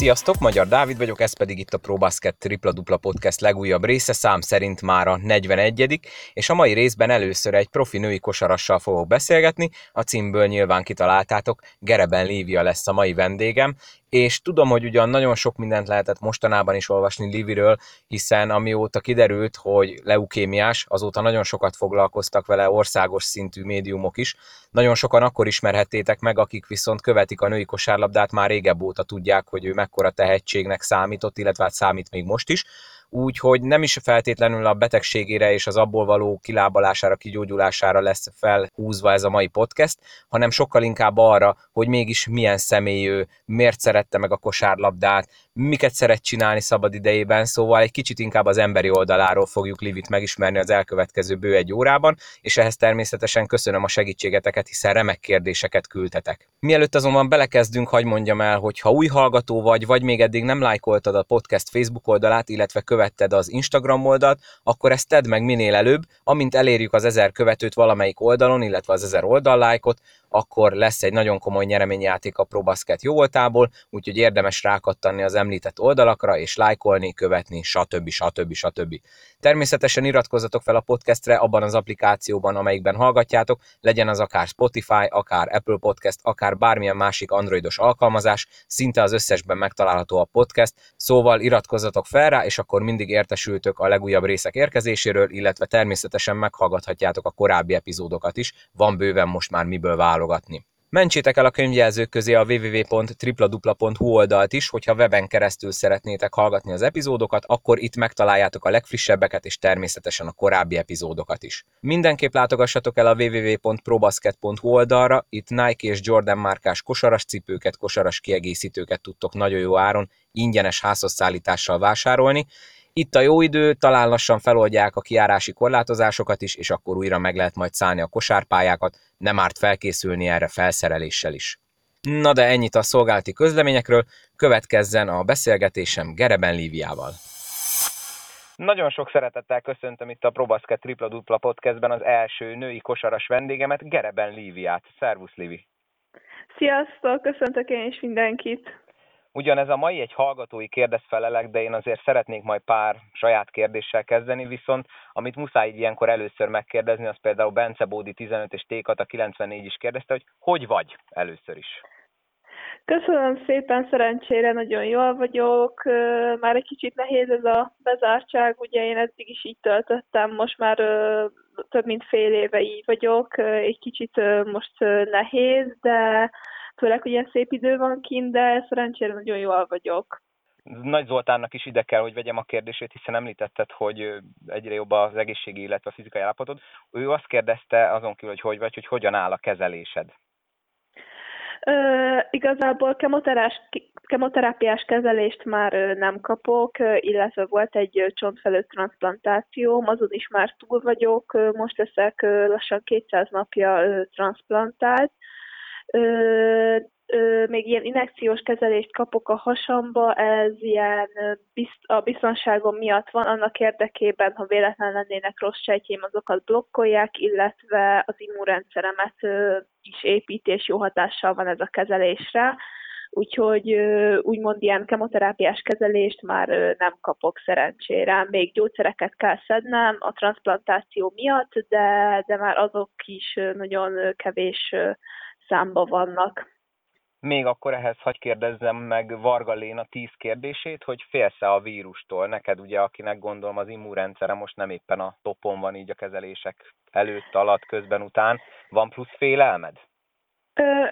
Sziasztok, Magyar Dávid vagyok, ez pedig itt a ProBasket Tripla Dupla Podcast legújabb része, szám szerint már a 41 és a mai részben először egy profi női kosarassal fogok beszélgetni, a címből nyilván kitaláltátok, Gereben Lívia lesz a mai vendégem, és tudom, hogy ugyan nagyon sok mindent lehetett mostanában is olvasni Liviről, hiszen amióta kiderült, hogy leukémiás, azóta nagyon sokat foglalkoztak vele országos szintű médiumok is. Nagyon sokan akkor ismerhettétek meg, akik viszont követik a női kosárlabdát, már régebb óta tudják, hogy ő mekkora tehetségnek számított, illetve hát számít még most is úgyhogy nem is feltétlenül a betegségére és az abból való kilábalására, kigyógyulására lesz felhúzva ez a mai podcast, hanem sokkal inkább arra, hogy mégis milyen személy ő, miért szerette meg a kosárlabdát, miket szeret csinálni szabad idejében, szóval egy kicsit inkább az emberi oldaláról fogjuk Livit megismerni az elkövetkező bő egy órában, és ehhez természetesen köszönöm a segítségeteket, hiszen remek kérdéseket küldtetek. Mielőtt azonban belekezdünk, hagy mondjam el, hogy ha új hallgató vagy, vagy még eddig nem lájkoltad a podcast Facebook oldalát, illetve követted az Instagram oldalt, akkor ezt tedd meg minél előbb, amint elérjük az ezer követőt valamelyik oldalon, illetve az ezer oldallájkot, akkor lesz egy nagyon komoly nyereményjáték a ProBasket jóvoltából, úgyhogy érdemes rákattanni az említett oldalakra, és lájkolni, követni, stb. stb. stb. Természetesen iratkozzatok fel a podcastre abban az applikációban, amelyikben hallgatjátok, legyen az akár Spotify, akár Apple Podcast, akár bármilyen másik androidos alkalmazás, szinte az összesben megtalálható a podcast, szóval iratkozzatok fel rá, és akkor mindig értesültök a legújabb részek érkezéséről, illetve természetesen meghallgathatjátok a korábbi epizódokat is, van bőven most már miből válogatni. Mentsétek el a könyvjelzők közé a www.tripladupla.hu oldalt is, hogyha weben keresztül szeretnétek hallgatni az epizódokat, akkor itt megtaláljátok a legfrissebbeket és természetesen a korábbi epizódokat is. Mindenképp látogassatok el a www.probasket.hu oldalra, itt Nike és Jordan márkás kosaras cipőket, kosaras kiegészítőket tudtok nagyon jó áron ingyenes házhozszállítással vásárolni, itt a jó idő, talán lassan feloldják a kiárási korlátozásokat is, és akkor újra meg lehet majd szállni a kosárpályákat, nem árt felkészülni erre felszereléssel is. Na de ennyit a szolgálati közleményekről, következzen a beszélgetésem Gereben Líviával. Nagyon sok szeretettel köszöntöm itt a Probaszket Tripla Dupla podcastben az első női kosaras vendégemet, Gereben Líviát. Szervusz, Livi! Sziasztok, köszöntök én is mindenkit! Ugyanez a mai egy hallgatói kérdezfelelek, de én azért szeretnék majd pár saját kérdéssel kezdeni, viszont amit muszáj ilyenkor először megkérdezni, az például Bence Bódi 15 és Tékat a 94 is kérdezte, hogy hogy vagy először is? Köszönöm szépen, szerencsére nagyon jól vagyok. Már egy kicsit nehéz ez a bezártság, ugye én eddig is így töltöttem, most már több mint fél éve így vagyok. Egy kicsit most nehéz, de főleg, hogy ilyen szép idő van kint, de szerencsére nagyon jól vagyok. Nagy Zoltánnak is ide kell, hogy vegyem a kérdését, hiszen említetted, hogy egyre jobb az egészségi, illetve a fizikai állapotod. Ő azt kérdezte azon kívül, hogy hogy vagy, hogy hogyan áll a kezelésed. Uh, igazából kemoterápiás kezelést már nem kapok, illetve volt egy csontfelőtt transplantációm, azon is már túl vagyok, most leszek lassan 200 napja transplantált, ö, ö, még ilyen inekciós kezelést kapok a hasamba, ez ilyen bizt, a biztonságom miatt van, annak érdekében, ha véletlen lennének rossz sejtjém, azokat blokkolják, illetve az immunrendszeremet ö, is épít, és jó hatással van ez a kezelésre. Úgyhogy úgymond ilyen kemoterápiás kezelést már nem kapok szerencsére. Még gyógyszereket kell szednem a transplantáció miatt, de, de már azok is nagyon kevés számba vannak. Még akkor ehhez hagy kérdezzem meg Varga Léna tíz kérdését, hogy félsz-e a vírustól? Neked ugye, akinek gondolom az immunrendszere most nem éppen a topon van így a kezelések előtt, alatt, közben, után. Van plusz félelmed?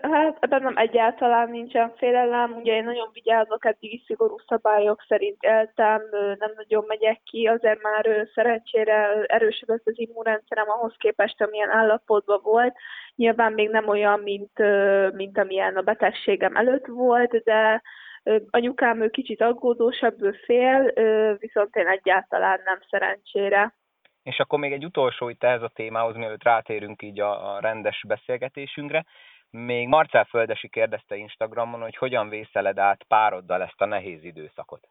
Hát ebben nem egyáltalán nincsen félelem, ugye én nagyon vigyázok, eddig szigorú szabályok szerint éltem, nem nagyon megyek ki, azért már szerencsére lesz az immunrendszerem ahhoz képest, amilyen állapotban volt. Nyilván még nem olyan, mint, mint amilyen a betegségem előtt volt, de anyukám ő kicsit aggódósabb, ő fél, viszont én egyáltalán nem szerencsére. És akkor még egy utolsó itt ehhez a témához, mielőtt rátérünk így a, a rendes beszélgetésünkre. Még Marcel Földesi kérdezte Instagramon, hogy hogyan vészeled át pároddal ezt a nehéz időszakot.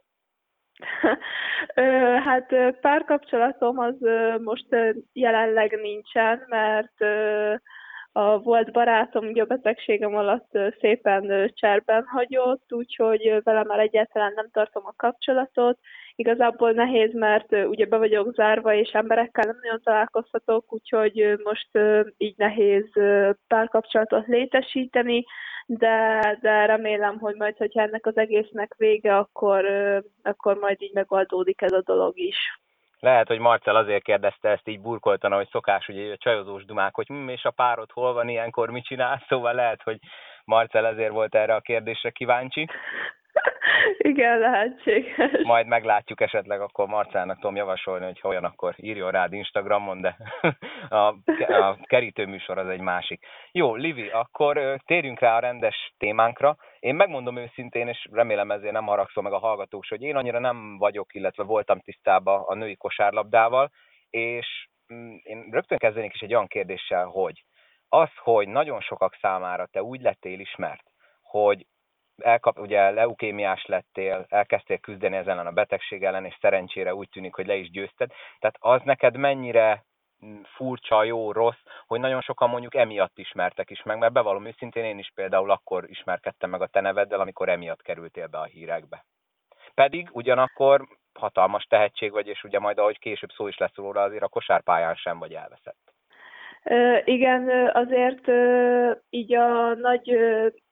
hát párkapcsolatom az most jelenleg nincsen, mert a volt barátom ugye a betegségem alatt szépen cserben hagyott, úgyhogy vele már egyáltalán nem tartom a kapcsolatot. Igazából nehéz, mert ugye be vagyok zárva, és emberekkel nem nagyon találkozhatok, úgyhogy most így nehéz párkapcsolatot létesíteni, de, de remélem, hogy majd, hogyha ennek az egésznek vége, akkor, akkor majd így megoldódik ez a dolog is. Lehet, hogy Marcel azért kérdezte ezt így burkoltan, hogy szokás, ugye a csajozós dumák, hogy hm, és a párod hol van ilyenkor, mit csinál, szóval lehet, hogy Marcel ezért volt erre a kérdésre kíváncsi. Igen, lehetséges. Majd meglátjuk esetleg, akkor Marcának tudom javasolni, hogy olyan akkor írjon rád Instagramon, de a, a kerítőműsor az egy másik. Jó, Livi, akkor térjünk rá a rendes témánkra. Én megmondom őszintén, és remélem ezért nem haragszom meg a hallgatók, hogy én annyira nem vagyok, illetve voltam tisztában a női kosárlabdával, és mm, én rögtön kezdenék is egy olyan kérdéssel, hogy az, hogy nagyon sokak számára te úgy lettél ismert, hogy elkap, ugye leukémiás lettél, elkezdtél küzdeni ezen a betegség ellen, és szerencsére úgy tűnik, hogy le is győzted. Tehát az neked mennyire furcsa, jó, rossz, hogy nagyon sokan mondjuk emiatt ismertek is meg, mert bevallom őszintén én is például akkor ismerkedtem meg a te neveddel, amikor emiatt kerültél be a hírekbe. Pedig ugyanakkor hatalmas tehetség vagy, és ugye majd ahogy később szó is lesz róla, azért a kosárpályán sem vagy elveszett. Igen, azért így a nagy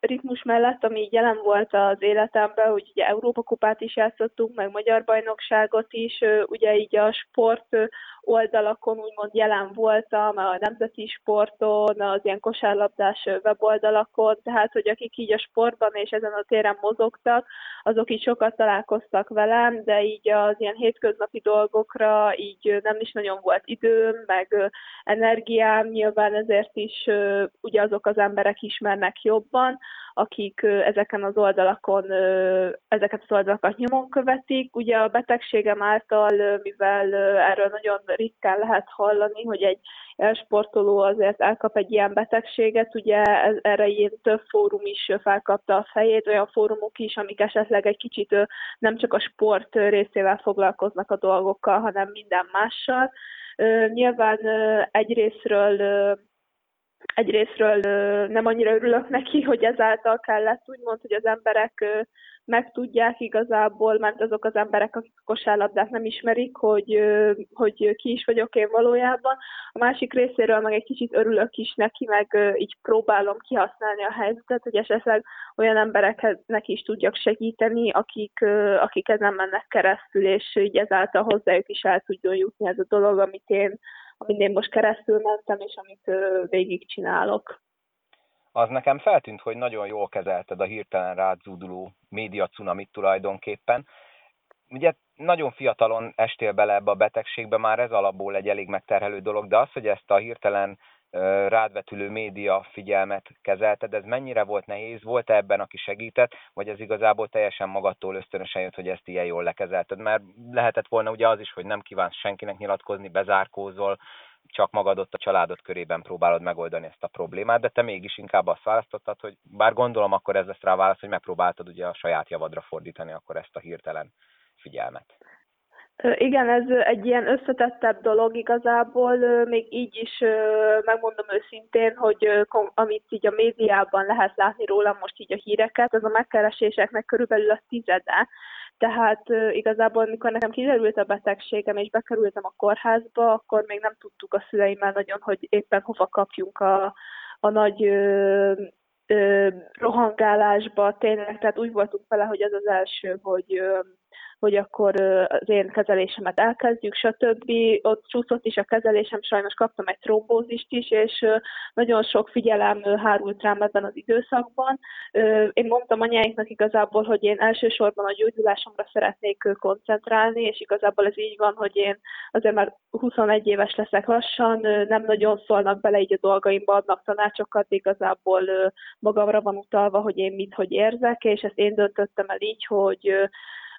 ritmus mellett, ami így jelen volt az életemben, hogy ugye Európa kupát is játszottunk, meg magyar bajnokságot is, ugye így a sport oldalakon úgymond jelen voltam, a nemzeti sporton, az ilyen kosárlabdás weboldalakon, tehát hogy akik így a sportban és ezen a téren mozogtak, azok így sokat találkoztak velem, de így az ilyen hétköznapi dolgokra így nem is nagyon volt időm, meg energiám, nyilván ezért is ugye azok az emberek ismernek jobban, akik ezeken az oldalakon, ezeket az oldalakat nyomon követik. Ugye a betegségem által, mivel erről nagyon ritkán lehet hallani, hogy egy sportoló azért elkap egy ilyen betegséget, ugye erre ilyen több fórum is felkapta a fejét, olyan fórumok is, amik esetleg egy kicsit nem csak a sport részével foglalkoznak a dolgokkal, hanem minden mással. Nyilván egyrésztről egyrésztről nem annyira örülök neki, hogy ezáltal kellett úgymond, hogy az emberek megtudják igazából, mert azok az emberek, akik kosárlabdát nem ismerik, hogy, hogy ki is vagyok én valójában. A másik részéről meg egy kicsit örülök is neki, meg így próbálom kihasználni a helyzetet, hogy esetleg olyan embereknek is tudjak segíteni, akik, akik ezen mennek keresztül, és így ezáltal hozzájuk is el tudjon jutni ez a dolog, amit én amin én most keresztül mentem, és amit végig csinálok. Az nekem feltűnt, hogy nagyon jól kezelted a hirtelen rád zúduló média cunamit tulajdonképpen. Ugye nagyon fiatalon estél bele ebbe a betegségbe, már ez alapból egy elég megterhelő dolog, de az, hogy ezt a hirtelen rádvetülő média figyelmet kezelted, ez mennyire volt nehéz? volt -e ebben, aki segített, vagy ez igazából teljesen magadtól ösztönösen jött, hogy ezt ilyen jól lekezelted? Mert lehetett volna ugye az is, hogy nem kívánsz senkinek nyilatkozni, bezárkózol, csak magad ott a családod körében próbálod megoldani ezt a problémát, de te mégis inkább azt választottad, hogy bár gondolom akkor ez lesz rá válasz, hogy megpróbáltad ugye a saját javadra fordítani akkor ezt a hirtelen figyelmet. Igen, ez egy ilyen összetettebb dolog igazából, még így is megmondom őszintén, hogy amit így a médiában lehet látni rólam most így a híreket, az a megkereséseknek körülbelül a tizede. Tehát igazából, mikor nekem kiderült a betegségem, és bekerültem a kórházba, akkor még nem tudtuk a szüleimmel nagyon, hogy éppen hova kapjunk a, a nagy ö, ö, rohangálásba, tényleg, tehát úgy voltunk vele, hogy ez az első, hogy ö, hogy akkor az én kezelésemet elkezdjük, stb. Ott csúszott is a kezelésem, sajnos kaptam egy trombózist is, és nagyon sok figyelem hárult rám ebben az időszakban. Én mondtam anyáinknak igazából, hogy én elsősorban a gyógyulásomra szeretnék koncentrálni, és igazából ez így van, hogy én azért már 21 éves leszek lassan, nem nagyon szólnak bele így a dolgaimba, adnak tanácsokat, igazából magamra van utalva, hogy én mit, hogy érzek, és ezt én döntöttem el így, hogy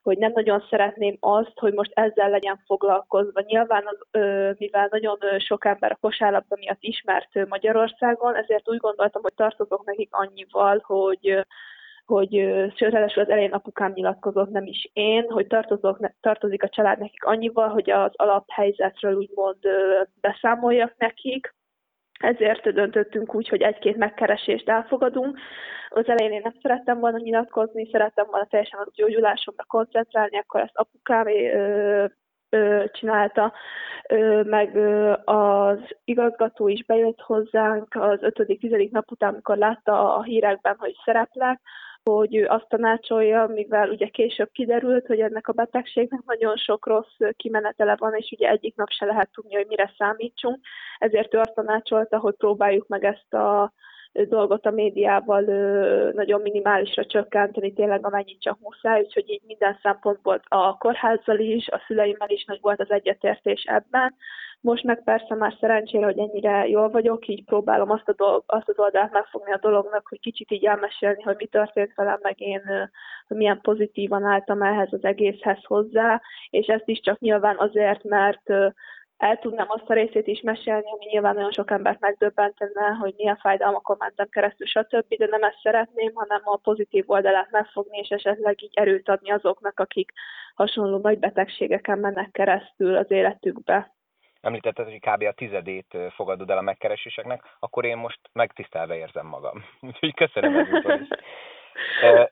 hogy nem nagyon szeretném azt, hogy most ezzel legyen foglalkozva. Nyilván, mivel nagyon sok ember a kosárlabda miatt ismert Magyarországon, ezért úgy gondoltam, hogy tartozok nekik annyival, hogy hogy sőt, ráadásul az elején apukám nyilatkozott, nem is én, hogy tartozok, tartozik a család nekik annyival, hogy az alaphelyzetről úgymond beszámoljak nekik, ezért döntöttünk úgy, hogy egy-két megkeresést elfogadunk. Az elején én nem szerettem volna nyilatkozni, szerettem volna teljesen a gyógyulásomra koncentrálni, akkor ezt apukám csinálta, meg az igazgató is bejött hozzánk az 5.-10. nap után, amikor látta a hírekben, hogy szereplek, hogy ő azt tanácsolja, mivel ugye később kiderült, hogy ennek a betegségnek nagyon sok rossz kimenetele van, és ugye egyik nap se lehet tudni, hogy mire számítsunk, ezért ő azt tanácsolta, hogy próbáljuk meg ezt a dolgot a médiával nagyon minimálisra csökkenteni, tényleg amennyit csak muszáj, úgyhogy így minden szempontból a kórházzal is, a szüleimmel is nagy volt az egyetértés ebben. Most meg persze már szerencsére, hogy ennyire jól vagyok, így próbálom azt, a dolg, azt az oldalt megfogni a dolognak, hogy kicsit így elmesélni, hogy mi történt velem, meg én milyen pozitívan álltam ehhez az egészhez hozzá, és ezt is csak nyilván azért, mert el tudnám azt a részét is mesélni, ami nyilván nagyon sok embert megdöbbentene, hogy milyen fájdalmakon mentem keresztül, stb., de nem ezt szeretném, hanem a pozitív oldalát megfogni, és esetleg így erőt adni azoknak, akik hasonló nagy betegségeken mennek keresztül az életükbe. Említetted, hogy kb. a tizedét fogadod el a megkereséseknek, akkor én most megtisztelve érzem magam. Úgyhogy köszönöm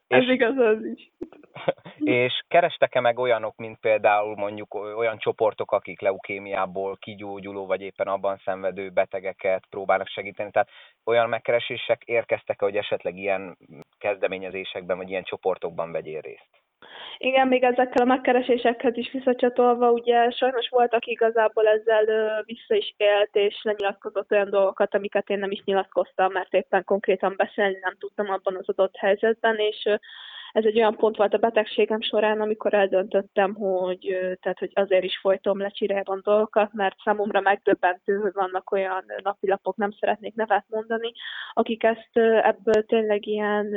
Ez igaz az is. és kerestek-e meg olyanok, mint például mondjuk olyan csoportok, akik leukémiából kigyógyuló, vagy éppen abban szenvedő betegeket próbálnak segíteni? Tehát olyan megkeresések érkeztek-e, hogy esetleg ilyen kezdeményezésekben, vagy ilyen csoportokban vegyél részt? Igen, még ezekkel a megkeresésekhez is visszacsatolva, ugye sajnos voltak igazából ezzel vissza is élt, és lenyilatkozott olyan dolgokat, amiket én nem is nyilatkoztam, mert éppen konkrétan beszélni nem tudtam abban az adott helyzetben, és ez egy olyan pont volt a betegségem során, amikor eldöntöttem, hogy, tehát, hogy azért is folytom le Csirában dolgokat, mert számomra megdöbbentő, hogy vannak olyan napilapok, nem szeretnék nevet mondani, akik ezt ebből tényleg ilyen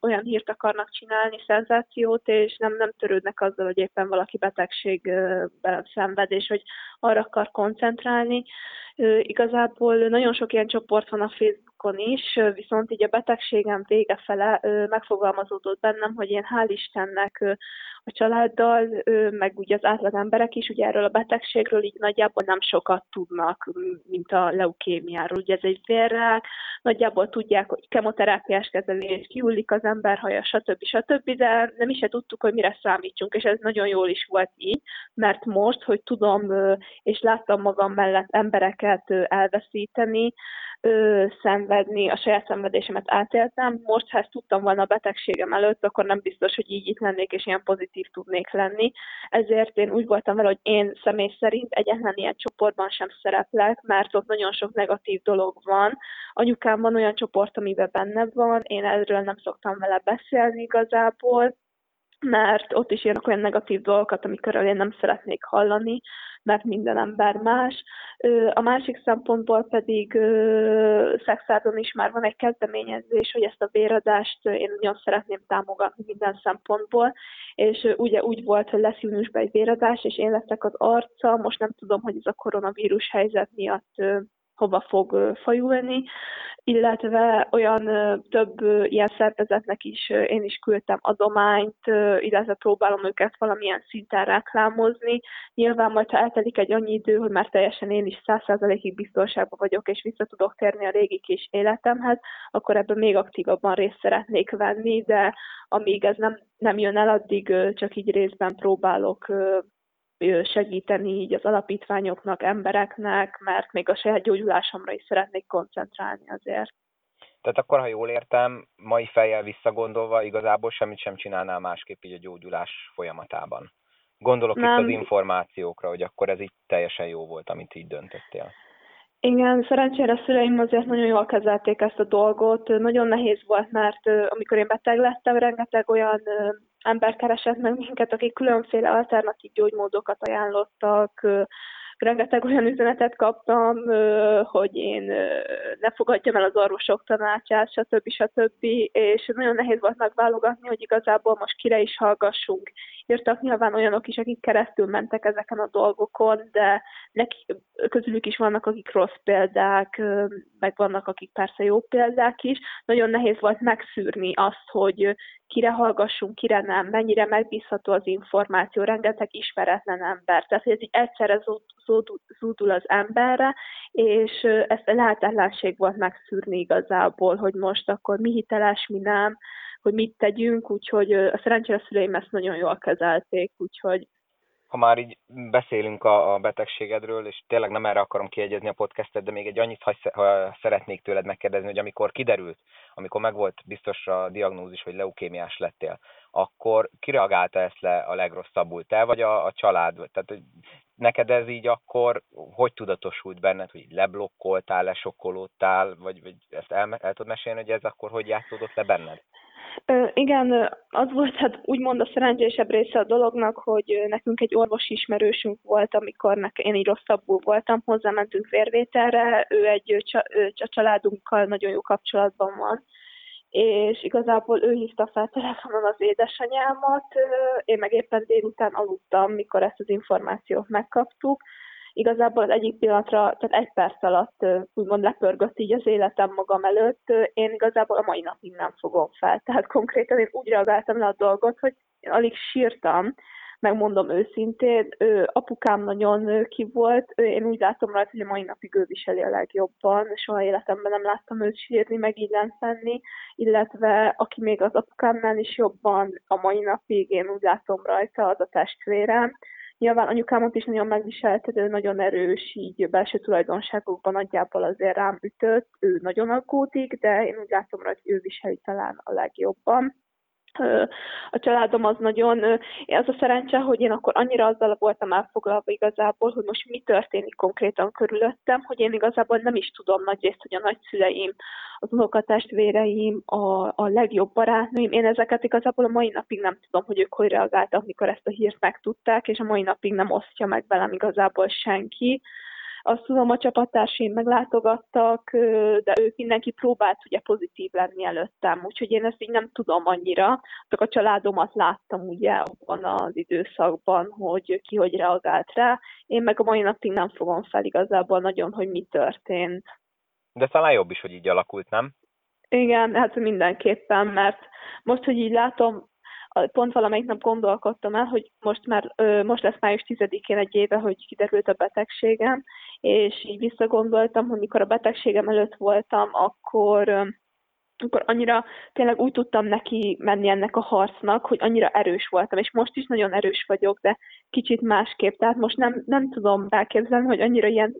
olyan hírt akarnak csinálni, szenzációt, és nem, nem törődnek azzal, hogy éppen valaki betegségben szenved, és hogy arra akar koncentrálni. Igazából nagyon sok ilyen csoport van a Facebook Facebookon is, viszont így a betegségem vége fele megfogalmazódott bennem, hogy én hál' Istennek a családdal, meg ugye az átlag emberek is ugye erről a betegségről így nagyjából nem sokat tudnak, mint a leukémiáról. Ugye ez egy vérrák, nagyjából tudják, hogy kemoterápiás kezelés, kiullik az ember haja, stb. stb., de nem is se tudtuk, hogy mire számítsunk, és ez nagyon jól is volt így, mert most, hogy tudom, és láttam magam mellett embereket elveszíteni, ö, szenvedni, a saját szenvedésemet átéltem. Most, ha ezt tudtam volna a betegségem előtt, akkor nem biztos, hogy így itt lennék, és ilyen pozitív tudnék lenni. Ezért én úgy voltam vele, hogy én személy szerint egyetlen ilyen csoportban sem szereplek, mert ott nagyon sok negatív dolog van. Anyukám van olyan csoport, amiben benne van, én erről nem szoktam vele beszélni igazából, mert ott is írnak olyan negatív dolgokat, amikről én nem szeretnék hallani, mert minden ember más. A másik szempontból pedig Szexádon is már van egy kezdeményezés, hogy ezt a véradást én nagyon szeretném támogatni minden szempontból, és ugye úgy volt, hogy lesz júniusban egy véradás, és én leszek az arca, most nem tudom, hogy ez a koronavírus helyzet miatt hova fog fajulni, illetve olyan több ilyen szervezetnek is én is küldtem adományt, illetve próbálom őket valamilyen szinten reklámozni. Nyilván majd, ha eltelik egy annyi idő, hogy már teljesen én is száz százalékig biztonságban vagyok, és vissza tudok térni a régi kis életemhez, akkor ebben még aktívabban részt szeretnék venni, de amíg ez nem, nem jön el, addig csak így részben próbálok segíteni így az alapítványoknak, embereknek, mert még a saját gyógyulásomra is szeretnék koncentrálni azért. Tehát akkor, ha jól értem, mai fejjel visszagondolva igazából semmit sem csinálnál másképp így a gyógyulás folyamatában. Gondolok Nem. itt az információkra, hogy akkor ez így teljesen jó volt, amit így döntöttél. Igen, szerencsére a szüleim azért nagyon jól kezelték ezt a dolgot. Nagyon nehéz volt, mert amikor én beteg lettem, rengeteg olyan ember keresett meg minket, akik különféle alternatív gyógymódokat ajánlottak, rengeteg olyan üzenetet kaptam, hogy én ne fogadjam el az orvosok tanácsát, stb. stb. És nagyon nehéz volt megválogatni, hogy igazából most kire is hallgassunk. Írtak nyilván olyanok is, akik keresztül mentek ezeken a dolgokon, de neki, közülük is vannak, akik rossz példák, meg vannak, akik persze jó példák is. Nagyon nehéz volt megszűrni azt, hogy kire hallgassunk, kire nem, mennyire megbízható az információ, rengeteg ismeretlen ember. Tehát, hogy ez így egyszerre zúdul az emberre, és ezt a lehetetlenség volt megszűrni igazából, hogy most akkor mi hiteles, mi nem, hogy mit tegyünk, úgyhogy a szerencsére szüleim ezt nagyon jól kezelték, úgyhogy ha már így beszélünk a, a betegségedről, és tényleg nem erre akarom kiegyezni a podcastet, de még egy annyit ha, ha szeretnék tőled megkérdezni, hogy amikor kiderült, amikor megvolt biztos a diagnózis, hogy leukémiás lettél, akkor kireagálta ezt le a legrosszabbul? Te vagy a, a család? Tehát hogy neked ez így akkor hogy tudatosult benned, hogy leblokkoltál, lesokkolódtál, vagy, vagy ezt el, el tudod mesélni, hogy ez akkor hogy játszódott le benned? Igen, az volt hát úgymond a szerencsésebb része a dolognak, hogy nekünk egy orvosi ismerősünk volt, amikor nekem, én így rosszabbul voltam, hozzámentünk vérvételre, ő egy a családunkkal nagyon jó kapcsolatban van, és igazából ő hívta fel telefonon az édesanyámat, én meg éppen délután aludtam, mikor ezt az információt megkaptuk, igazából az egyik pillanatra, tehát egy perc alatt úgymond lepörgött így az életem magam előtt, én igazából a mai napig nem fogom fel. Tehát konkrétan én úgy reagáltam le a dolgot, hogy én alig sírtam, megmondom őszintén, ő, apukám nagyon ki volt, én úgy látom rajta, hogy a mai napig ő viseli a legjobban, soha életemben nem láttam őt sírni, meg illenfenni, illetve aki még az apukámnál is jobban a mai napig én úgy látom rajta, az a testvérem, Nyilván anyukámot is nagyon megviselte, de ő nagyon erős, így belső tulajdonságokban nagyjából azért rám ütött, ő nagyon aggódik, de én úgy látom hogy ő viseli talán a legjobban a családom az nagyon, az a szerencse, hogy én akkor annyira azzal voltam elfoglalva igazából, hogy most mi történik konkrétan körülöttem, hogy én igazából nem is tudom nagyrészt, hogy a nagyszüleim, az unokatestvéreim, a, a legjobb barátnőim, én ezeket igazából a mai napig nem tudom, hogy ők hogy reagáltak, mikor ezt a hírt megtudták, és a mai napig nem osztja meg velem igazából senki azt tudom, a csapattársaim meglátogattak, de ők mindenki próbált ugye pozitív lenni előttem, úgyhogy én ezt így nem tudom annyira, csak a családomat láttam ugye abban az időszakban, hogy ki hogy reagált rá. Én meg a mai napig nem fogom fel igazából nagyon, hogy mi történt. De talán jobb is, hogy így alakult, nem? Igen, hát mindenképpen, mert most, hogy így látom, pont valamelyik nap gondolkodtam el, hogy most már most lesz május 10-én egy éve, hogy kiderült a betegségem, és így visszagondoltam, hogy mikor a betegségem előtt voltam, akkor akkor annyira tényleg úgy tudtam neki menni ennek a harcnak, hogy annyira erős voltam, és most is nagyon erős vagyok, de kicsit másképp. Tehát most nem, nem tudom elképzelni, hogy annyira ilyen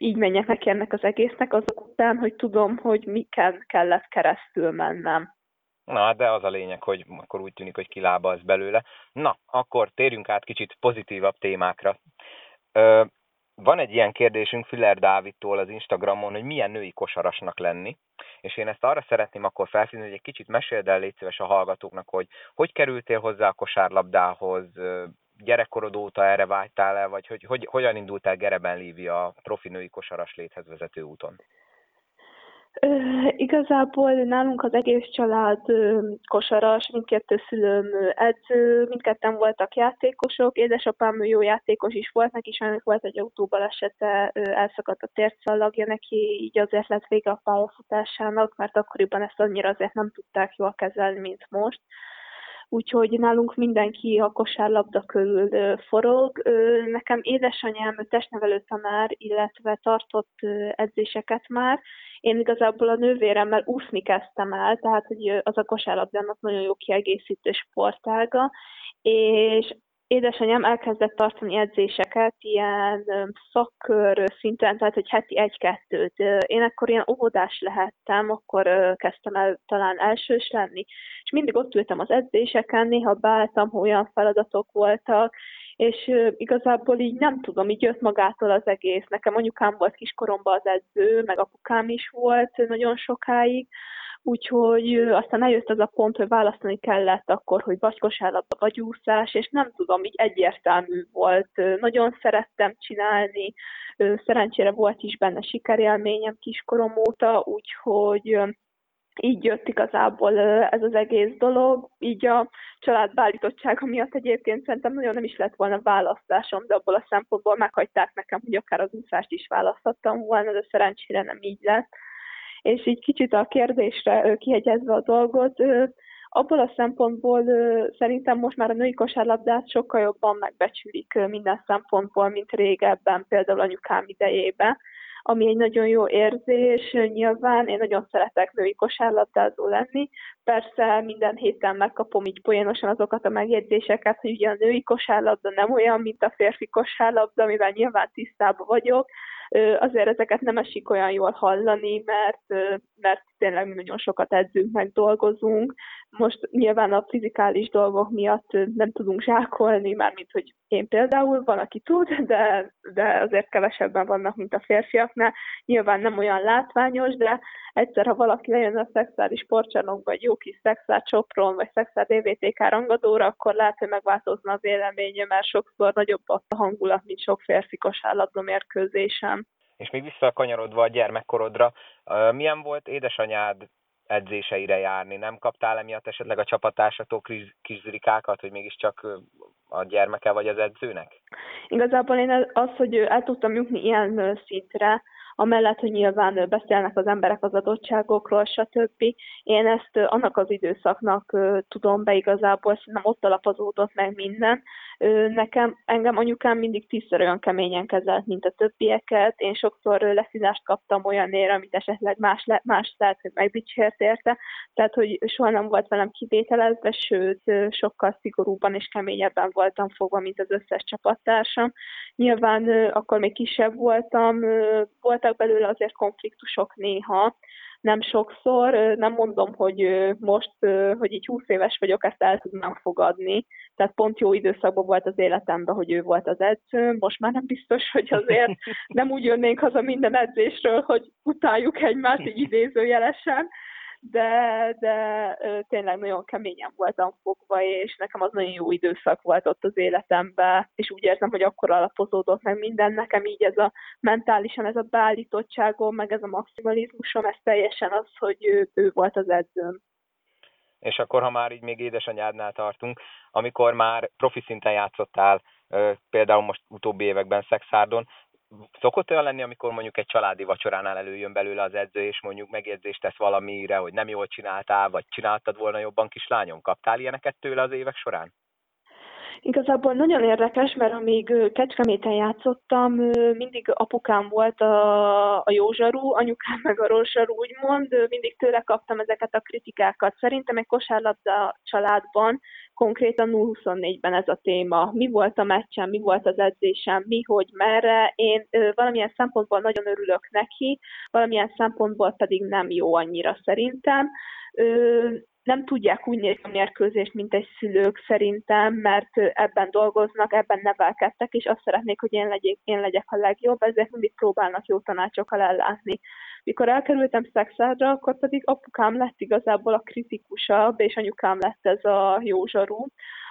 így menjek neki ennek az egésznek azok után, hogy tudom, hogy miken kellett keresztül mennem. Na, de az a lényeg, hogy akkor úgy tűnik, hogy kilábalsz belőle. Na, akkor térjünk át kicsit pozitívabb témákra. Ö, van egy ilyen kérdésünk Füller Dávidtól az Instagramon, hogy milyen női kosarasnak lenni, és én ezt arra szeretném akkor felszínni, hogy egy kicsit meséld el, légy szíves a hallgatóknak, hogy hogy kerültél hozzá a kosárlabdához, gyerekkorod óta erre vágytál el, vagy hogy, hogy hogyan indultál Gereben Lívia a profi női kosaras léthez vezető úton? Igazából nálunk az egész család kosaras, mindkettő szülőm edző, mindketten voltak játékosok, édesapám jó játékos is volt, neki sajnos volt egy autóbalesete, elszakadt a tércallagja neki, így azért lett vége a pályafutásának, mert akkoriban ezt annyira azért nem tudták jól kezelni, mint most úgyhogy nálunk mindenki a kosárlabda körül forog. Nekem édesanyám testnevelő tanár, illetve tartott edzéseket már. Én igazából a nővéremmel úszni kezdtem el, tehát hogy az a kosárlabdának nagyon jó kiegészítő sportága, és édesanyám elkezdett tartani edzéseket ilyen szakkör szinten, tehát hogy heti egy-kettőt. Én akkor ilyen óvodás lehettem, akkor kezdtem el talán elsős lenni, és mindig ott ültem az edzéseken, néha beálltam, ha olyan feladatok voltak, és igazából így nem tudom, így jött magától az egész. Nekem anyukám volt kiskoromban az edző, meg apukám is volt nagyon sokáig, Úgyhogy aztán eljött az a pont, hogy választani kellett akkor, hogy vagy kosárlabda, vagy úszás, és nem tudom, így egyértelmű volt. Nagyon szerettem csinálni, szerencsére volt is benne sikerélményem kiskorom óta, úgyhogy így jött igazából ez az egész dolog. Így a család beállítottsága miatt egyébként szerintem nagyon nem is lett volna választásom, de abból a szempontból meghagyták nekem, hogy akár az úszást is választhattam volna, de szerencsére nem így lett és így kicsit a kérdésre kihegyezve a dolgot, abból a szempontból szerintem most már a női kosárlabdát sokkal jobban megbecsülik minden szempontból, mint régebben, például anyukám idejében ami egy nagyon jó érzés. Nyilván én nagyon szeretek női kosárlabdázó lenni. Persze minden héten megkapom így poénosan azokat a megjegyzéseket, hogy ugye a női kosárlabda nem olyan, mint a férfi kosárlabda, amivel nyilván tisztában vagyok, azért ezeket nem esik olyan jól hallani, mert, mert tényleg nagyon sokat edzünk, meg dolgozunk. Most nyilván a fizikális dolgok miatt nem tudunk zsákolni, mármint hogy én például, van, aki tud, de, de azért kevesebben vannak, mint a férfiaknál. Nyilván nem olyan látványos, de egyszer, ha valaki lejön a szexuális sportcsarnokba, vagy jó kis szexuál csopron, vagy szexuál DVTK rangadóra, akkor lehet, hogy megváltozna az véleménye, mert sokszor nagyobb a hangulat, mint sok férfi kosárlabda mérkőzésen. És még visszakanyarodva a gyermekkorodra, milyen volt édesanyád edzéseire járni? Nem kaptál emiatt esetleg a csapatársatól kis zrikákat, hogy mégiscsak a gyermeke vagy az edzőnek? Igazából én az, hogy el tudtam jutni ilyen szintre, amellett, hogy nyilván beszélnek az emberek az adottságokról, stb. Én ezt annak az időszaknak tudom be igazából, szerintem ott alapozódott meg minden. Nekem, engem anyukám mindig tízszer olyan keményen kezelt, mint a többieket. Én sokszor leszínást kaptam olyanért, amit esetleg más, más lehet, hogy megdicsért érte. Tehát, hogy soha nem volt velem kivételezve, sőt, sokkal szigorúbban és keményebben voltam fogva, mint az összes csapattársam. Nyilván akkor még kisebb voltam, volt voltak belőle azért konfliktusok néha, nem sokszor, nem mondom, hogy most, hogy így 20 éves vagyok, ezt el tudnám fogadni. Tehát pont jó időszakban volt az életemben, hogy ő volt az edző. Most már nem biztos, hogy azért nem úgy jönnénk haza minden edzésről, hogy utáljuk egymást így idézőjelesen, de, de tényleg nagyon keményen voltam fogva, és nekem az nagyon jó időszak volt ott az életemben, és úgy érzem, hogy akkor alapozódott meg minden, nekem így ez a mentálisan ez a beállítottságom, meg ez a maximalizmusom, ez teljesen az, hogy ő, ő volt az edzőm. És akkor, ha már így még édesanyádnál tartunk, amikor már profi szinten játszottál, például most utóbbi években Szexárdon, szokott olyan lenni, amikor mondjuk egy családi vacsoránál előjön belőle az edző, és mondjuk megjegyzést tesz valamire, hogy nem jól csináltál, vagy csináltad volna jobban, kislányom? Kaptál ilyeneket tőle az évek során? Igazából nagyon érdekes, mert amíg Kecskeméten játszottam, mindig apukám volt a, a jó anyukám meg a rossz zsarú, úgymond, mindig tőle kaptam ezeket a kritikákat. Szerintem egy kosárlabda családban konkrétan 0-24-ben ez a téma. Mi volt a meccsen, mi volt az edzésem, mi, hogy, merre. Én ö, valamilyen szempontból nagyon örülök neki, valamilyen szempontból pedig nem jó annyira szerintem. Ö, nem tudják úgy nézni a mérkőzést, mint egy szülők szerintem, mert ebben dolgoznak, ebben nevelkedtek, és azt szeretnék, hogy én legyek, én legyek a legjobb, ezért mindig próbálnak jó tanácsokkal ellátni. Mikor elkerültem szexádra, akkor pedig apukám lett igazából a kritikusabb, és anyukám lett ez a jó zsarú,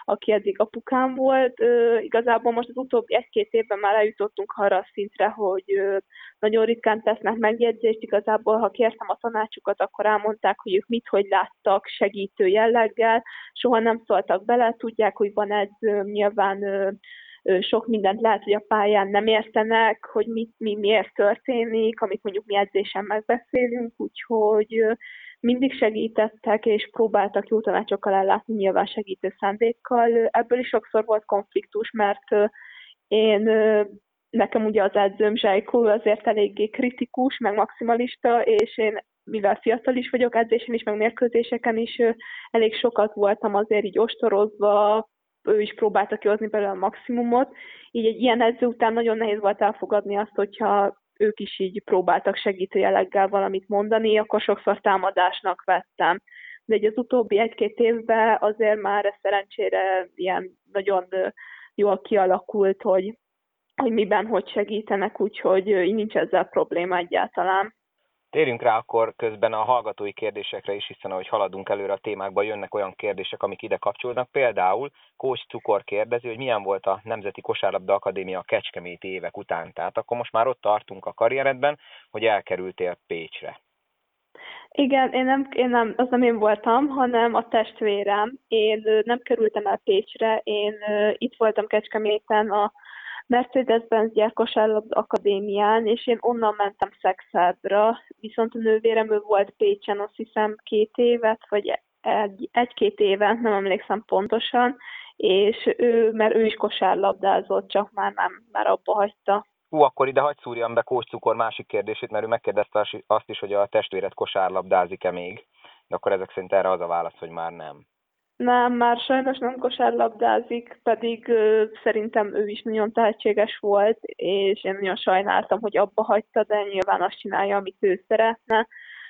aki eddig apukám volt. Igazából most az utóbbi egy-két évben már eljutottunk arra a szintre, hogy nagyon ritkán tesznek megjegyzést. Igazából, ha kértem a tanácsukat, akkor elmondták, hogy ők mit, hogy láttak segítő jelleggel. Soha nem szóltak bele, tudják, hogy van ez nyilván sok mindent lehet, hogy a pályán nem értenek, hogy mit, mi miért történik, amit mondjuk mi edzésen megbeszélünk, úgyhogy mindig segítettek, és próbáltak jó tanácsokkal ellátni, nyilván segítő szándékkal. Ebből is sokszor volt konfliktus, mert én nekem ugye az edzőm Zsajkó azért eléggé kritikus, meg maximalista, és én mivel fiatal is vagyok, edzésen is, meg mérkőzéseken is elég sokat voltam azért így ostorozva, ő is próbálta kihozni belőle a maximumot, így egy ilyen edző után nagyon nehéz volt elfogadni azt, hogyha ők is így próbáltak segítő jelleggel valamit mondani, akkor sokszor támadásnak vettem. De egy az utóbbi egy-két évben azért már ez szerencsére ilyen nagyon jól kialakult, hogy, hogy miben hogy segítenek, úgyhogy nincs ezzel probléma egyáltalán. Térjünk rá akkor közben a hallgatói kérdésekre is, hiszen ahogy haladunk előre a témákba, jönnek olyan kérdések, amik ide kapcsolódnak. Például Kócs Cukor kérdezi, hogy milyen volt a Nemzeti Kosárlabda Akadémia a Kecskeméti évek után. Tehát akkor most már ott tartunk a karrieredben, hogy elkerültél Pécsre. Igen, én nem, én nem, az nem én voltam, hanem a testvérem. Én nem kerültem el Pécsre, én itt voltam Kecskeméten a Mercedes-Benz Gyerkosárlabda Akadémián, és én onnan mentem Szexádra, viszont a nővérem ő volt Pécsen, azt hiszem két évet, vagy egy, egy-két éve, nem emlékszem pontosan, és ő, mert ő is kosárlabdázott, csak már nem, már abba hagyta. Hú, akkor ide hagyd szúrjam be Kócs Cukor másik kérdését, mert ő megkérdezte azt is, hogy a testvéret kosárlabdázik-e még, de akkor ezek szerint erre az a válasz, hogy már nem. Nem, már sajnos nem kosárlabdázik, pedig ö, szerintem ő is nagyon tehetséges volt, és én nagyon sajnáltam, hogy abba hagyta, de nyilván azt csinálja, amit ő szeretne.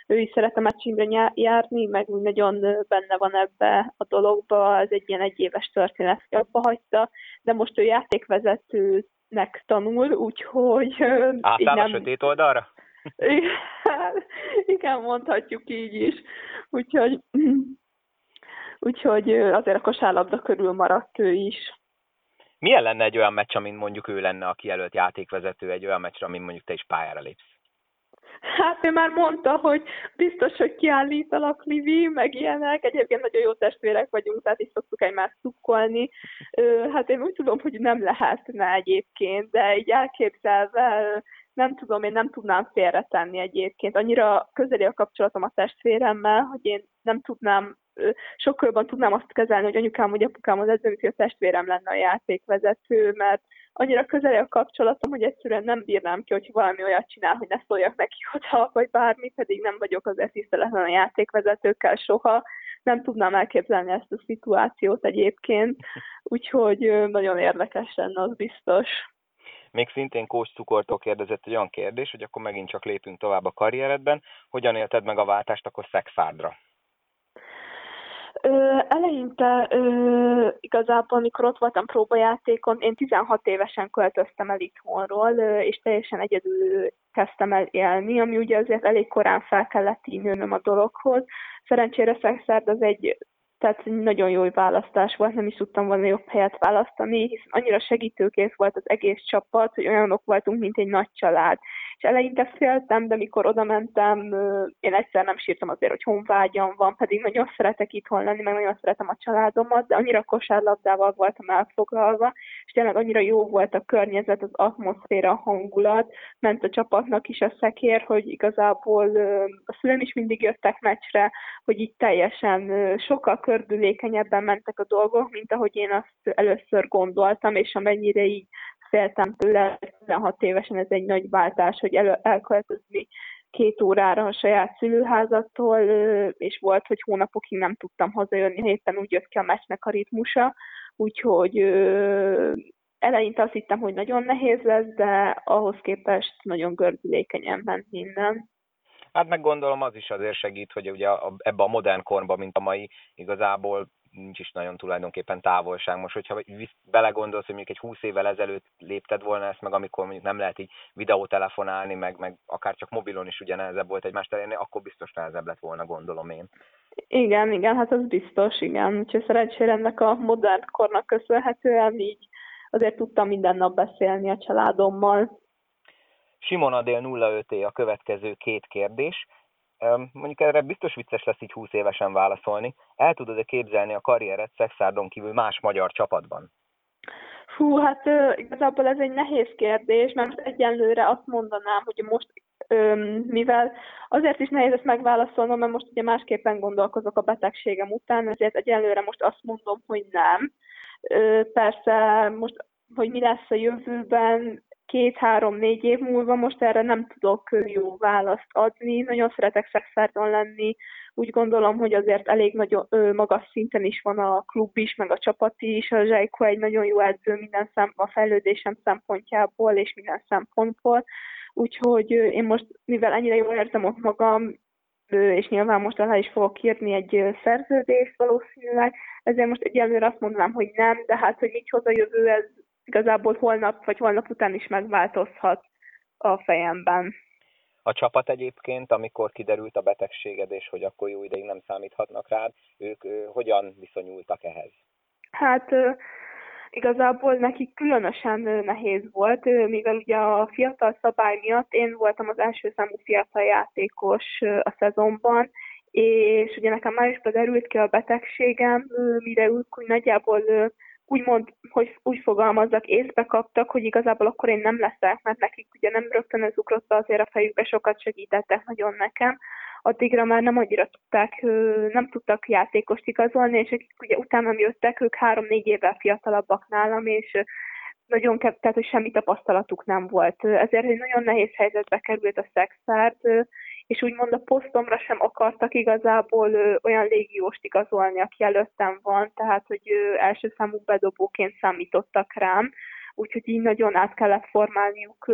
Ő is szeretne meccsimre járni, meg úgy nagyon benne van ebbe a dologba, ez egy ilyen egyéves történet, hogy abba hagyta, de most ő játékvezetőnek tanul, úgyhogy... Átáll nem... a sötét oldalra? Igen, mondhatjuk így is. Úgyhogy úgyhogy azért a kosárlabda körül maradt ő is. Milyen lenne egy olyan meccs, amin mondjuk ő lenne a kijelölt játékvezető, egy olyan meccs, amin mondjuk te is pályára lépsz? Hát ő már mondta, hogy biztos, hogy kiállítalak Livi, meg ilyenek. Egyébként nagyon jó testvérek vagyunk, tehát is szoktuk egymást szukkolni. Hát én úgy tudom, hogy nem lehetne egyébként, de így elképzelve nem tudom, én nem tudnám félretenni egyébként. Annyira közeli a kapcsolatom a testvéremmel, hogy én nem tudnám sokkal jobban tudnám azt kezelni, hogy anyukám vagy apukám az edző, mint a testvérem lenne a játékvezető, mert annyira közeli a kapcsolatom, hogy egyszerűen nem bírnám ki, hogy valami olyat csinál, hogy ne szóljak neki oda, vagy bármi, pedig nem vagyok azért tiszteletlen a játékvezetőkkel soha. Nem tudnám elképzelni ezt a szituációt egyébként, úgyhogy nagyon érdekes lenne, az biztos. Még szintén Kós Cukortól kérdezett egy olyan kérdés, hogy akkor megint csak lépünk tovább a karrieredben. Hogyan élted meg a váltást akkor Szexárdra? Ö, eleinte ö, igazából, amikor ott voltam próbajátékon, én 16 évesen költöztem el itthonról, ö, és teljesen egyedül kezdtem el élni, ami ugye azért elég korán fel kellett így nőnöm a dologhoz. Szerencsére Szexárd az egy tehát nagyon jó választás volt, nem is tudtam volna jobb helyet választani, hiszen annyira segítőkész volt az egész csapat, hogy olyanok voltunk, mint egy nagy család. És eleinte féltem, de mikor oda mentem, én egyszer nem sírtam azért, hogy honvágyam van, pedig nagyon szeretek itthon lenni, meg nagyon szeretem a családomat, de annyira kosárlabdával voltam elfoglalva, és tényleg annyira jó volt a környezet, az atmoszféra, a hangulat, ment a csapatnak is a szekér, hogy igazából a szülem is mindig jöttek meccsre, hogy így teljesen sokkal kördülékenyebben mentek a dolgok, mint ahogy én azt először gondoltam, és amennyire így féltem tőle, 16 évesen ez egy nagy váltás, hogy el, elköltözni két órára a saját szülőházattól, és volt, hogy hónapokig nem tudtam hazajönni, héten úgy jött ki a meccsnek a ritmusa, úgyhogy eleinte azt hittem, hogy nagyon nehéz lesz, de ahhoz képest nagyon gördülékenyen ment minden. Hát meg gondolom az is azért segít, hogy ugye ebbe a modern korban, mint a mai, igazából nincs is nagyon tulajdonképpen távolság. Most, hogyha belegondolsz, hogy mondjuk egy 20 évvel ezelőtt lépted volna ezt meg, amikor mondjuk nem lehet így videótelefonálni, meg, meg akár csak mobilon is ugye nehezebb volt egymást elérni, akkor biztos nehezebb lett volna, gondolom én. Igen, igen, hát az biztos, igen. Úgyhogy szerencsére ennek a modern kornak köszönhetően így azért tudtam minden nap beszélni a családommal. Simon Adél 05 a következő két kérdés. Mondjuk erre biztos vicces lesz így 20 évesen válaszolni. El tudod-e képzelni a karrieret Szexárdon kívül más magyar csapatban? Hú, hát igazából ez egy nehéz kérdés, mert egyenlőre azt mondanám, hogy most, mivel azért is nehéz ezt megválaszolnom, mert most ugye másképpen gondolkozok a betegségem után, ezért egyenlőre most azt mondom, hogy nem. Persze most, hogy mi lesz a jövőben, két-három-négy év múlva most erre nem tudok jó választ adni. Nagyon szeretek szexárdon lenni. Úgy gondolom, hogy azért elég nagyon magas szinten is van a klub is, meg a csapat is. A Zsajko egy nagyon jó edző minden szem, a fejlődésem szempontjából és minden szempontból. Úgyhogy én most, mivel ennyire jól érzem ott magam, és nyilván most alá is fogok írni egy szerződést valószínűleg, ezért most egyelőre azt mondanám, hogy nem, de hát, hogy mit hoz a jövő, ez igazából holnap vagy holnap után is megváltozhat a fejemben. A csapat egyébként, amikor kiderült a betegséged, és hogy akkor jó ideig nem számíthatnak rád, ők hogyan viszonyultak ehhez? Hát igazából nekik különösen nehéz volt, mivel ugye a fiatal szabály miatt én voltam az első számú fiatal játékos a szezonban, és ugye nekem már is derült ki a betegségem, mire ők úgy nagyjából úgymond, hogy úgy fogalmazzak, észbe kaptak, hogy igazából akkor én nem leszek, mert nekik ugye nem rögtön ez ugrott be azért a fejükbe, sokat segítettek nagyon nekem, addigra már nem annyira tudták, nem tudtak játékost igazolni, és akik ugye utána jöttek, ők három-négy évvel fiatalabbak nálam, és nagyon kev, tehát hogy semmi tapasztalatuk nem volt. Ezért egy nagyon nehéz helyzetbe került a szexárt, és úgymond a posztomra sem akartak igazából ö, olyan légióst igazolni, aki előttem van, tehát hogy ö, első számú bedobóként számítottak rám, úgyhogy így nagyon át kellett formálniuk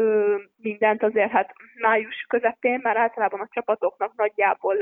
mindent, azért hát május közepén már általában a csapatoknak nagyjából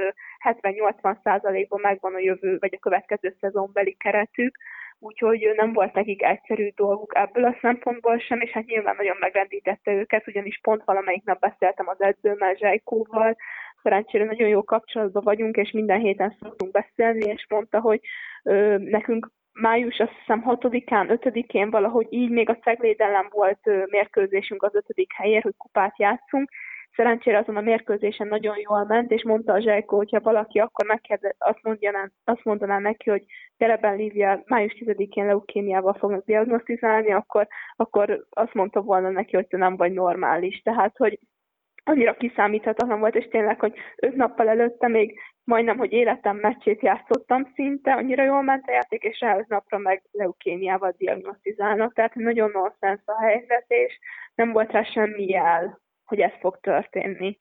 70-80 százalékban megvan a jövő, vagy a következő szezonbeli keretük, úgyhogy nem volt nekik egyszerű dolguk ebből a szempontból sem, és hát nyilván nagyon megrendítette őket, ugyanis pont valamelyik nap beszéltem az edzőmmel, Zsajkóval, szerencsére nagyon jó kapcsolatban vagyunk, és minden héten szoktunk beszélni, és mondta, hogy ö, nekünk május azt hiszem 6-án, 5-én valahogy így még a Cegléd ellen volt mérkőzésünk az ötödik helyért, hogy kupát játszunk, Szerencsére azon a mérkőzésen nagyon jól ment, és mondta a Zsajko, hogyha valaki akkor megkérdez, azt, mondjaná, azt mondaná neki, hogy Tereben Lívia május 10-én leukémiával fognak diagnosztizálni, akkor, akkor azt mondta volna neki, hogy te nem vagy normális. Tehát, hogy annyira kiszámíthatatlan volt, és tényleg, hogy öt nappal előtte még majdnem, hogy életem meccsét játszottam szinte, annyira jól ment a játék, és rá napra meg leukémiával diagnosztizálnak, tehát nagyon nonsens a helyzet, és nem volt rá semmi jel hogy ez fog történni.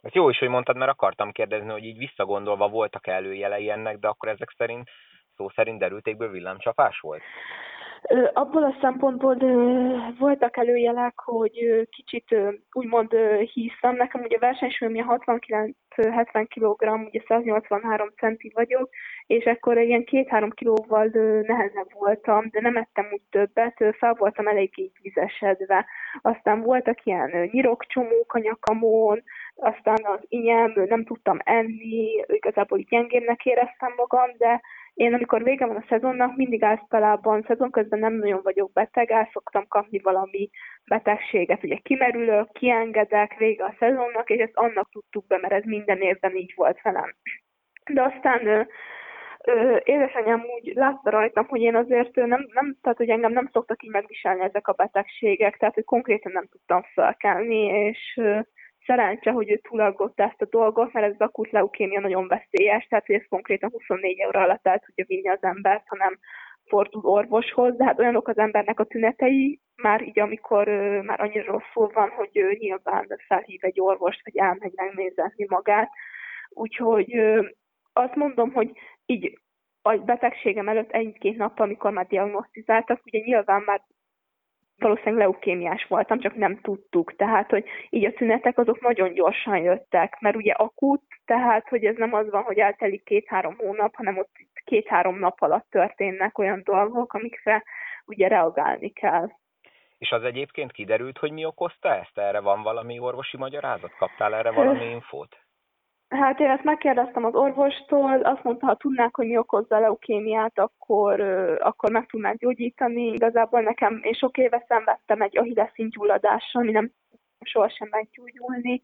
Ez jó is, hogy mondtad, mert akartam kérdezni, hogy így visszagondolva voltak előjelei ennek, de akkor ezek szerint, szó szerint derültékből villámcsapás volt? Abból a szempontból voltak előjelek, hogy kicsit úgymond híztam. Nekem ugye versenysúlyom 69-70 kg, ugye 183 centi vagyok, és akkor ilyen 2-3 kilóval nehezebb voltam, de nem ettem úgy többet, fel voltam eléggé vizesedve. Aztán voltak ilyen nyirokcsomók a nyakamon, aztán az inyem, nem tudtam enni, igazából gyengébbnek éreztem magam, de én amikor vége van a szezonnak, mindig általában szezon közben nem nagyon vagyok beteg, el szoktam kapni valami betegséget. Ugye kimerülök, kiengedek vége a szezonnak, és ezt annak tudtuk be, mert ez minden évben így volt velem. De aztán ö, édesanyám úgy látta rajtam, hogy én azért nem, nem, tehát hogy engem nem szoktak így megviselni ezek a betegségek, tehát hogy konkrétan nem tudtam felkelni, és szerencse, hogy ő túlaggott ezt a dolgot, mert ez az akut leukémia nagyon veszélyes, tehát hogy ez konkrétan 24 óra alatt el tudja vinni az embert, hanem fordul orvoshoz, de hát olyanok az embernek a tünetei, már így amikor uh, már annyira rosszul van, hogy uh, nyilván felhív egy orvost, vagy elmegy megnézni magát. Úgyhogy uh, azt mondom, hogy így a betegségem előtt egy-két nap, amikor már diagnosztizáltak, ugye nyilván már valószínűleg leukémiás voltam, csak nem tudtuk. Tehát, hogy így a tünetek azok nagyon gyorsan jöttek, mert ugye akut, tehát, hogy ez nem az van, hogy eltelik két-három hónap, hanem ott két-három nap alatt történnek olyan dolgok, amikre ugye reagálni kell. És az egyébként kiderült, hogy mi okozta ezt? Erre van valami orvosi magyarázat? Kaptál erre valami infót? Hát én ezt megkérdeztem az orvostól, azt mondta, ha tudnák, hogy mi okozza a leukémiát, akkor, akkor meg tudnák gyógyítani. Igazából nekem, én sok éve szenvedtem egy ahilleszintgyulladással, ami nem sohasem meggyógyulni.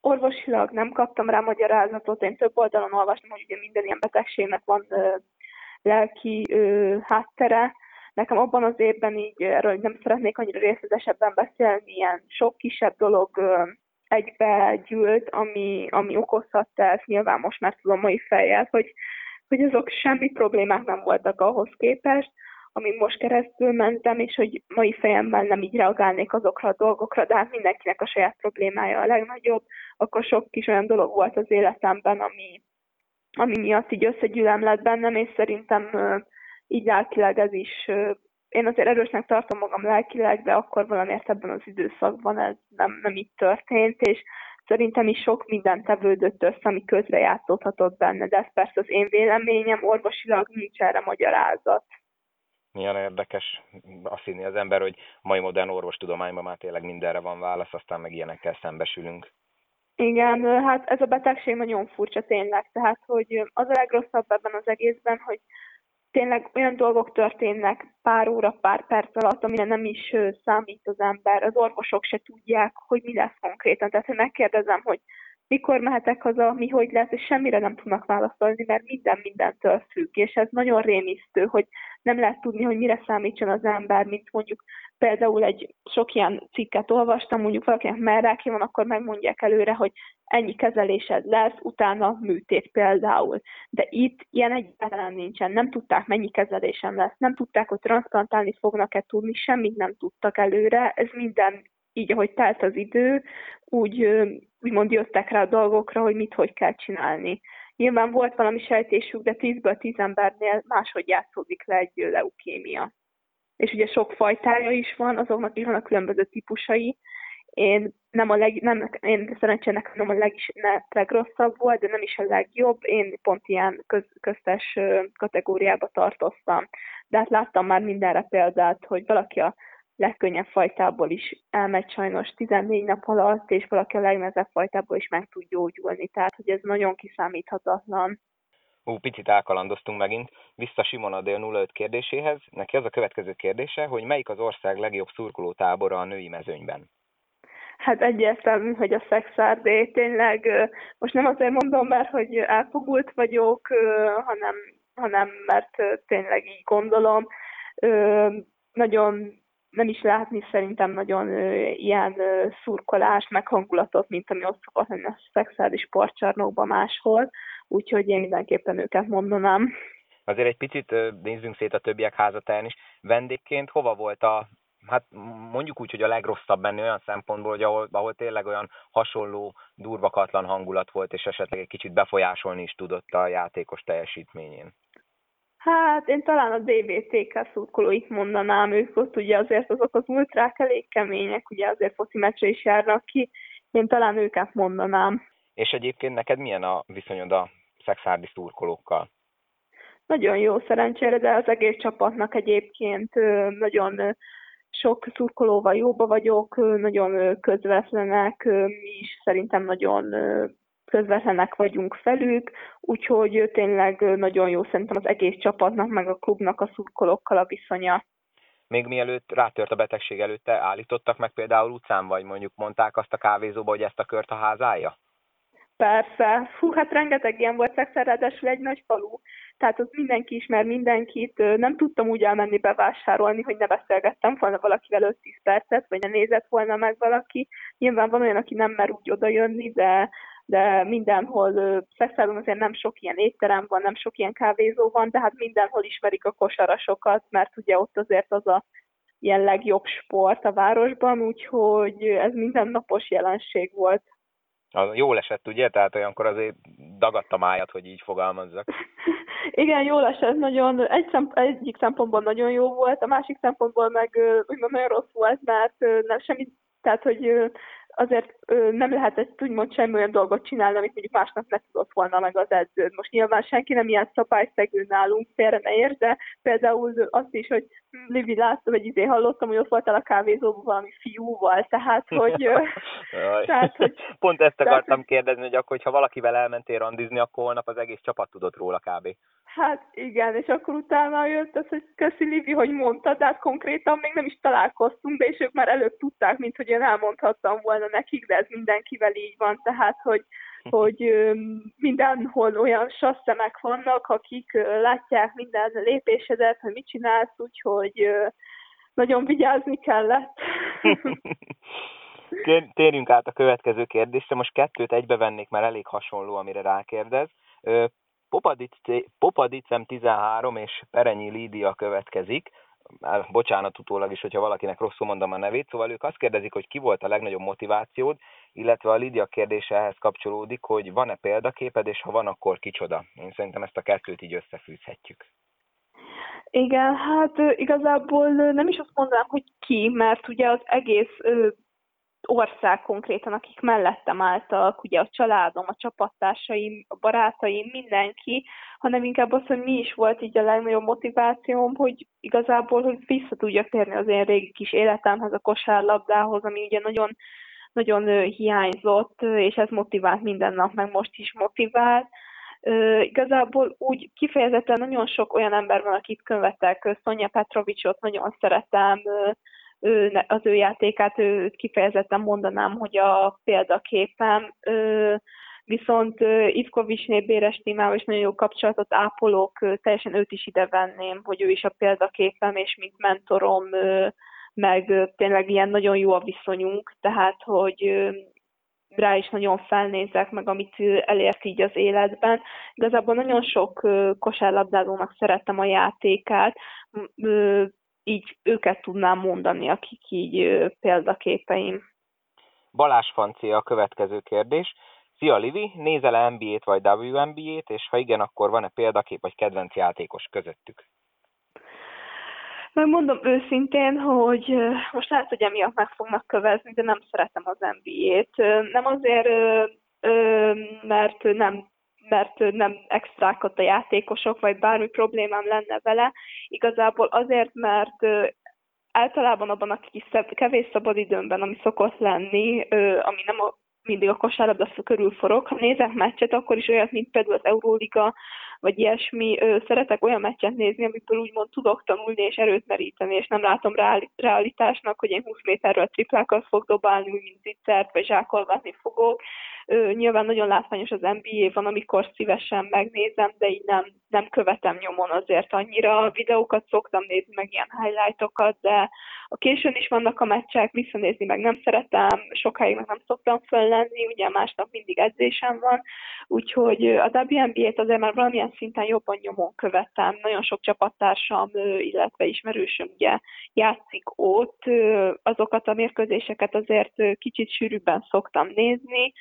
Orvosilag nem kaptam rá magyarázatot, én több oldalon olvastam, hogy ugye minden ilyen betegségnek van lelki háttere. Nekem abban az évben így erről nem szeretnék annyira részletesebben beszélni, ilyen sok kisebb dolog gyűlt, ami, ami okozhatta ezt, nyilván most már tudom mai fejjel, hogy, hogy azok semmi problémák nem voltak ahhoz képest, amin most keresztül mentem, és hogy mai fejemben nem így reagálnék azokra a dolgokra, de hát mindenkinek a saját problémája a legnagyobb, akkor sok kis olyan dolog volt az életemben, ami, ami miatt így összegyűlem lett bennem, és szerintem így lelkileg ez is én azért erősnek tartom magam lelkileg, de akkor valamiért ebben az időszakban ez nem, nem így történt, és szerintem is sok minden tevődött össze, ami közrejátszódhatott benne, de ez persze az én véleményem, orvosilag nincs erre magyarázat. Milyen érdekes azt hinni az ember, hogy mai modern orvostudományban már tényleg mindenre van válasz, aztán meg ilyenekkel szembesülünk. Igen, hát ez a betegség nagyon furcsa tényleg, tehát hogy az a legrosszabb ebben az egészben, hogy tényleg olyan dolgok történnek pár óra, pár perc alatt, amire nem is számít az ember. Az orvosok se tudják, hogy mi lesz konkrétan. Tehát, ha megkérdezem, hogy mikor mehetek haza, mi hogy lesz, és semmire nem tudnak válaszolni, mert minden mindentől függ, és ez nagyon rémisztő, hogy nem lehet tudni, hogy mire számítson az ember, mint mondjuk például egy sok ilyen cikket olvastam, mondjuk valakinek merrákja van, akkor megmondják előre, hogy ennyi kezelésed lesz, utána műtét például. De itt ilyen egyáltalán nincsen, nem tudták mennyi kezelésem lesz, nem tudták, hogy transplantálni fognak-e tudni, semmit nem tudtak előre, ez minden így, ahogy telt az idő, úgy úgymond jöttek rá a dolgokra, hogy mit, hogy kell csinálni. Nyilván volt valami sejtésük, de 10-ből 10 embernél máshogy játszódik le egy leukémia. És ugye sok fajtája is van, azoknak is vannak különböző típusai. Én nem a leg, nem, én szerencsének nem a leg, ne, legrosszabb volt, de nem is a legjobb. Én pont ilyen köz, köztes kategóriába tartoztam. De hát láttam már mindenre példát, hogy valaki a legkönnyebb fajtából is elmegy sajnos 14 nap alatt, és valaki a legnehezebb fajtából is meg tud gyógyulni. Tehát, hogy ez nagyon kiszámíthatatlan. Ú, picit elkalandoztunk megint. Vissza Simon Adél 05 kérdéséhez. Neki az a következő kérdése, hogy melyik az ország legjobb szurkoló tábora a női mezőnyben? Hát egyértelmű, hogy a szexárdé tényleg, most nem azért mondom, mert hogy elfogult vagyok, hanem, hanem mert tényleg így gondolom. Nagyon nem is látni szerintem nagyon ö, ilyen ö, szurkolás, meg hangulatot, mint ami ott szokott lenni a szexuális sportcsarnokban máshol, úgyhogy én mindenképpen őket mondanám. Azért egy picit nézzünk szét a többiek házatáján is. Vendégként hova volt a, hát mondjuk úgy, hogy a legrosszabb benne olyan szempontból, hogy ahol, ahol tényleg olyan hasonló, durvakatlan hangulat volt, és esetleg egy kicsit befolyásolni is tudott a játékos teljesítményén? Hát én talán a DVTK szurkolóit mondanám, ők ott ugye azért azok az ultrák elég kemények, ugye azért foci meccsre is járnak ki, én talán őket mondanám. És egyébként neked milyen a viszonyod a szexárdi szurkolókkal? Nagyon jó szerencsére, de az egész csapatnak egyébként nagyon sok szurkolóval jóba vagyok, nagyon közvetlenek, mi is szerintem nagyon közvetlenek vagyunk felük, úgyhogy tényleg nagyon jó szerintem az egész csapatnak, meg a klubnak a szurkolókkal a viszonya. Még mielőtt rátört a betegség előtte, állítottak meg például utcán, vagy mondjuk mondták azt a kávézóba, hogy ezt a kört a házája? Persze. Hú, hát rengeteg ilyen volt szexer, ráadásul egy nagy falu. Tehát az mindenki ismer mindenkit. Nem tudtam úgy elmenni bevásárolni, hogy ne beszélgettem volna valakivel 5-10 percet, vagy ne nézett volna meg valaki. Nyilván van olyan, aki nem mer úgy oda jönni, de de mindenhol Szexádon azért nem sok ilyen étterem van, nem sok ilyen kávézó van, de hát mindenhol ismerik a kosarasokat, mert ugye ott azért az a ilyen legjobb sport a városban, úgyhogy ez mindennapos jelenség volt. Az jól esett, ugye? Tehát olyankor azért dagadt a májat, hogy így fogalmazzak. Igen, jól esett, nagyon, egy szemp- egyik szempontból nagyon jó volt, a másik szempontból meg úgymond nagyon rossz volt, mert nem semmi, tehát hogy azért nem lehetett úgymond semmi olyan dolgot csinálni, amit mondjuk másnap ne tudott volna meg az edződ. Most nyilván senki nem ilyen szabályszegő nálunk, félre ne ér, de például azt is, hogy Livi láttam, vagy izé hallottam, hogy ott voltál a kávézóban valami fiúval, tehát hogy... tehát, hogy Pont ezt akartam tehát, kérdezni, hogy akkor, ha valakivel elmentél randizni, akkor holnap az egész csapat tudott róla kb. Hát igen, és akkor utána jött az, hogy köszi Livi, hogy mondta, de hát konkrétan még nem is találkoztunk, de és ők már előbb tudták, mint hogy én elmondhattam volna nekik, de ez mindenkivel így van, tehát hogy, hogy mindenhol olyan sasszemek vannak, akik látják minden lépésedet, hogy mit csinálsz, úgyhogy nagyon vigyázni kellett. Térjünk át a következő kérdésre. Most kettőt egybevennék, mert elég hasonló, amire rákérdez. Popadicem 13 és Perenyi Lídia következik. Bocsánat utólag is, hogyha valakinek rosszul mondom a nevét. Szóval ők azt kérdezik, hogy ki volt a legnagyobb motivációd, illetve a Lídia kérdése ehhez kapcsolódik, hogy van-e példaképed, és ha van, akkor kicsoda. Én szerintem ezt a kettőt így összefűzhetjük. Igen, hát igazából nem is azt mondanám, hogy ki, mert ugye az egész ország konkrétan, akik mellettem álltak, ugye a családom, a csapattársaim, a barátaim, mindenki, hanem inkább az, hogy mi is volt így a legnagyobb motivációm, hogy igazából, hogy vissza tudjak térni az én régi kis életemhez, a kosárlabdához, ami ugye nagyon, nagyon hiányzott, és ez motivált minden nap, meg most is motivált. Uh, igazából úgy kifejezetten nagyon sok olyan ember van, akit követek, Szonya Petrovicsot nagyon szeretem, ő, az ő játékát ő kifejezetten mondanám, hogy a példaképem. Viszont Ivkovicsné Béres témával is nagyon jó kapcsolatot ápolok, teljesen őt is ide venném, hogy ő is a példaképem, és mint mentorom, meg tényleg ilyen nagyon jó a viszonyunk, tehát hogy rá is nagyon felnézek, meg amit elért így az életben. Igazából nagyon sok kosárlabdázónak szerettem a játékát, így őket tudnám mondani, akik így példaképeim. Balázs Fancia a következő kérdés. Szia Livi, nézel-e NBA-t vagy WNBA-t, és ha igen, akkor van-e példakép vagy kedvenc játékos közöttük? Megmondom őszintén, hogy most lehet, hogy emiatt meg fognak kövezni, de nem szeretem az NBA-t. Nem azért, mert nem mert nem extrákat a játékosok, vagy bármi problémám lenne vele. Igazából azért, mert általában abban a kis kevés szabadidőmben, ami szokott lenni, ami nem a mindig a kosárlabda körül forog. Ha nézek meccset, akkor is olyat, mint például az Euróliga, vagy ilyesmi. Szeretek olyan meccset nézni, amiből úgymond tudok tanulni és erőt meríteni, és nem látom realitásnak, hogy én 20 méterről triplákat fog dobálni, mint zicsert, vagy zsákolgatni fogok. Nyilván nagyon látványos az NBA, van, amikor szívesen megnézem, de így nem, nem követem nyomon azért annyira. Videókat szoktam nézni, meg ilyen highlightokat, de a későn is vannak a meccsek, visszanézni meg nem szeretem, sokáig meg nem szoktam föllenni, ugye másnap mindig edzésem van, úgyhogy a WNBA-t azért már valamilyen szinten jobban nyomon követem. Nagyon sok csapattársam, illetve ismerősöm ugye játszik ott, azokat a mérkőzéseket azért kicsit sűrűbben szoktam nézni,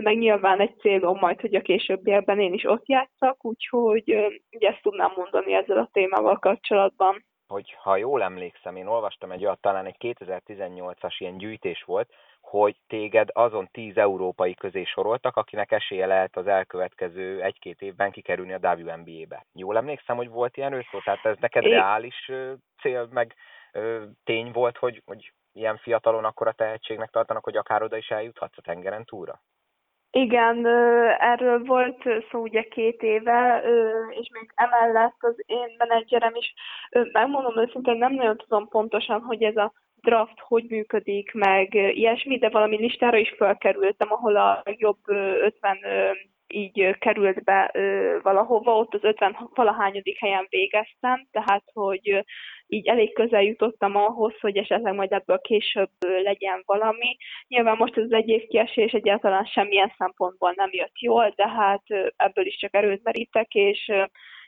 meg nyilván egy célom majd, hogy a későbbiekben én is ott játszak, úgyhogy ugye ezt tudnám mondani ezzel a témával kapcsolatban hogy ha jól emlékszem, én olvastam egy olyat, talán egy 2018-as ilyen gyűjtés volt, hogy téged azon 10 európai közé soroltak, akinek esélye lehet az elkövetkező egy-két évben kikerülni a WNBA-be. Jól emlékszem, hogy volt ilyen őszó? Tehát ez neked é. reális cél, meg tény volt, hogy, hogy ilyen fiatalon akkor a tehetségnek tartanak, hogy akár oda is eljuthatsz a tengeren túra? Igen, erről volt szó ugye két éve, és még emellett az én menedzserem is, megmondom őszintén, nem nagyon tudom pontosan, hogy ez a draft hogy működik, meg ilyesmi, de valami listára is felkerültem, ahol a jobb 50 így került be valahova, ott az 50 valahányadik helyen végeztem, tehát hogy így elég közel jutottam ahhoz, hogy esetleg majd ebből később legyen valami. Nyilván most ez egy év kiesés egyáltalán semmilyen szempontból nem jött jól, de hát ebből is csak erőt merítek, és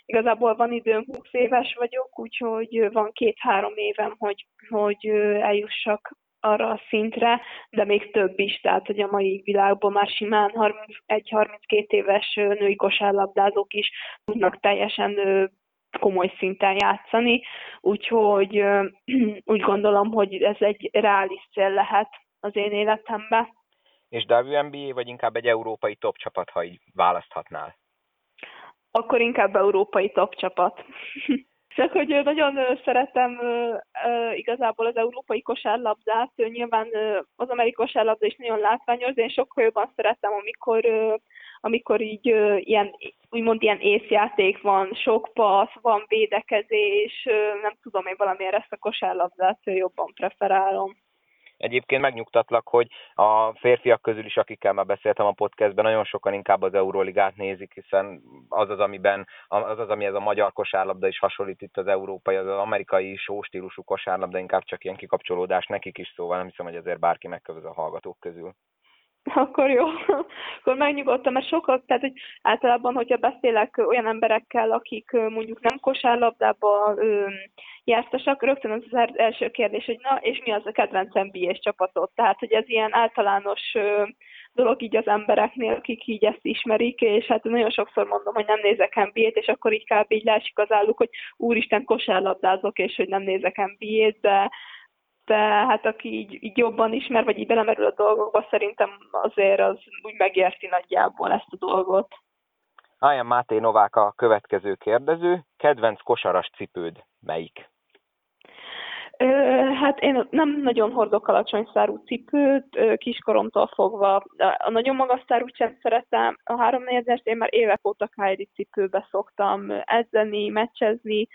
igazából van időm, 20 éves vagyok, úgyhogy van két-három évem, hogy, hogy eljussak arra a szintre, de még több is, tehát hogy a mai világban már simán 31-32 éves női kosárlabdázók is tudnak teljesen komoly szinten játszani, úgyhogy úgy gondolom, hogy ez egy reális cél lehet az én életemben. És WNBA vagy inkább egy európai top csapat, ha így választhatnál? Akkor inkább európai top csapat. Csak hogy nagyon szeretem igazából az európai kosárlabdát, nyilván az amerikai kosárlabda is nagyon látványos, de én sokkal jobban szeretem, amikor, amikor így ilyen, úgymond ilyen észjáték van, sok passz, van védekezés, nem tudom, én valamiért ezt a kosárlabdát jobban preferálom. Egyébként megnyugtatlak, hogy a férfiak közül is, akikkel már beszéltem a podcastben, nagyon sokan inkább az Euróligát nézik, hiszen az az, amiben, az az, ami ez a magyar kosárlabda is hasonlít itt az európai, az, az amerikai sóstílusú kosárlabda, inkább csak ilyen kikapcsolódás nekik is, szóval nem hiszem, hogy ezért bárki megkövöz a hallgatók közül. Akkor jó, akkor megnyugodtam, mert sokat, tehát hogy általában, hogyha beszélek olyan emberekkel, akik mondjuk nem kosárlabdába jártasak, rögtön az első kérdés, hogy na, és mi az a kedvenc nba csapatot? Tehát, hogy ez ilyen általános dolog így az embereknél, akik így ezt ismerik, és hát nagyon sokszor mondom, hogy nem nézek NBA-t, és akkor így kb. így lásik az álluk, hogy úristen kosárlabdázok, és hogy nem nézek NBA-t, de de hát aki így, így jobban ismer, vagy így belemerül a dolgokba, szerintem azért az úgy megérti nagyjából ezt a dolgot. Áján Máté Novák a következő kérdező. Kedvenc kosaras cipőd melyik? Hát én nem nagyon hordok alacsony szárú cipőt, kiskoromtól fogva. A nagyon magas szárút sem szeretem. A három négyes én már évek óta Kyrie cipőbe szoktam edzeni, meccsezni,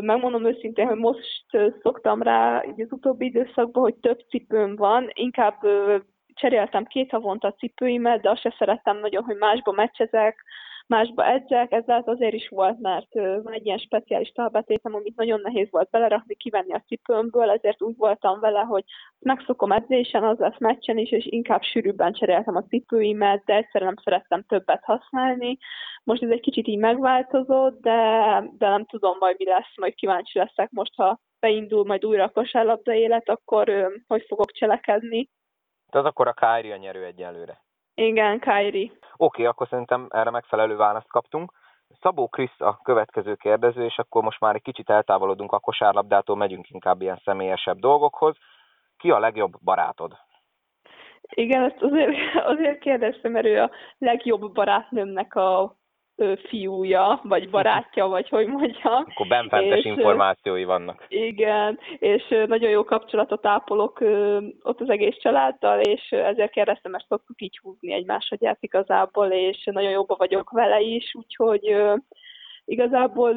megmondom őszintén, hogy most szoktam rá így az utóbbi időszakban, hogy több cipőm van, inkább cseréltem két havonta a cipőimet, de azt se szerettem nagyon, hogy másba meccsezek, másba edzek, ez lehet azért is volt, mert van egy ilyen speciális talbetétem, amit nagyon nehéz volt belerakni, kivenni a cipőmből, ezért úgy voltam vele, hogy megszokom edzésen, az lesz meccsen is, és inkább sűrűbben cseréltem a cipőimet, de egyszerűen nem szerettem többet használni. Most ez egy kicsit így megváltozott, de, de nem tudom majd mi lesz, majd kíváncsi leszek most, ha beindul majd újra a kosárlabda élet, akkor hogy fogok cselekedni. Tehát akkor a Kári a nyerő egyelőre. Igen, Kairi. Oké, okay, akkor szerintem erre megfelelő választ kaptunk. Szabó Krisz a következő kérdező, és akkor most már egy kicsit eltávolodunk a kosárlabdától, megyünk inkább ilyen személyesebb dolgokhoz. Ki a legjobb barátod? Igen, ezt azért, azért kérdeztem, mert ő a legjobb barátnőmnek a fiúja, vagy barátja, vagy hogy mondjam. Akkor benfentes információi vannak. Igen, és nagyon jó kapcsolatot ápolok ott az egész családdal, és ezért kérdeztem, mert szoktuk így húzni egymásra igazából, és nagyon jóba vagyok vele is, úgyhogy Igazából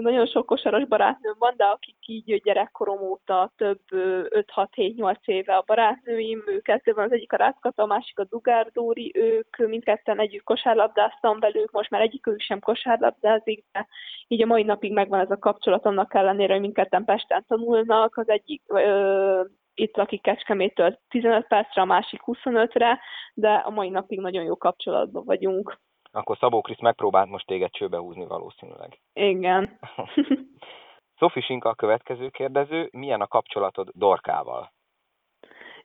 nagyon sok kosaras barátnőm van, de akik így gyerekkorom óta több 5-6-7-8 éve a barátnőim, ők van az egyik a Ráckata, a másik a Dugár Dóri, ők mindketten együtt kosárlabdáztam velük, most már egyikük sem kosárlabdázik, de így a mai napig megvan ez a kapcsolat, annak ellenére, hogy mindketten Pesten tanulnak, az egyik ö, itt lakik Kecskemétől 15 percre, a másik 25-re, de a mai napig nagyon jó kapcsolatban vagyunk akkor Szabó Krisz megpróbált most téged csőbe húzni valószínűleg. Igen. Sophie Sinka a következő kérdező, milyen a kapcsolatod Dorkával?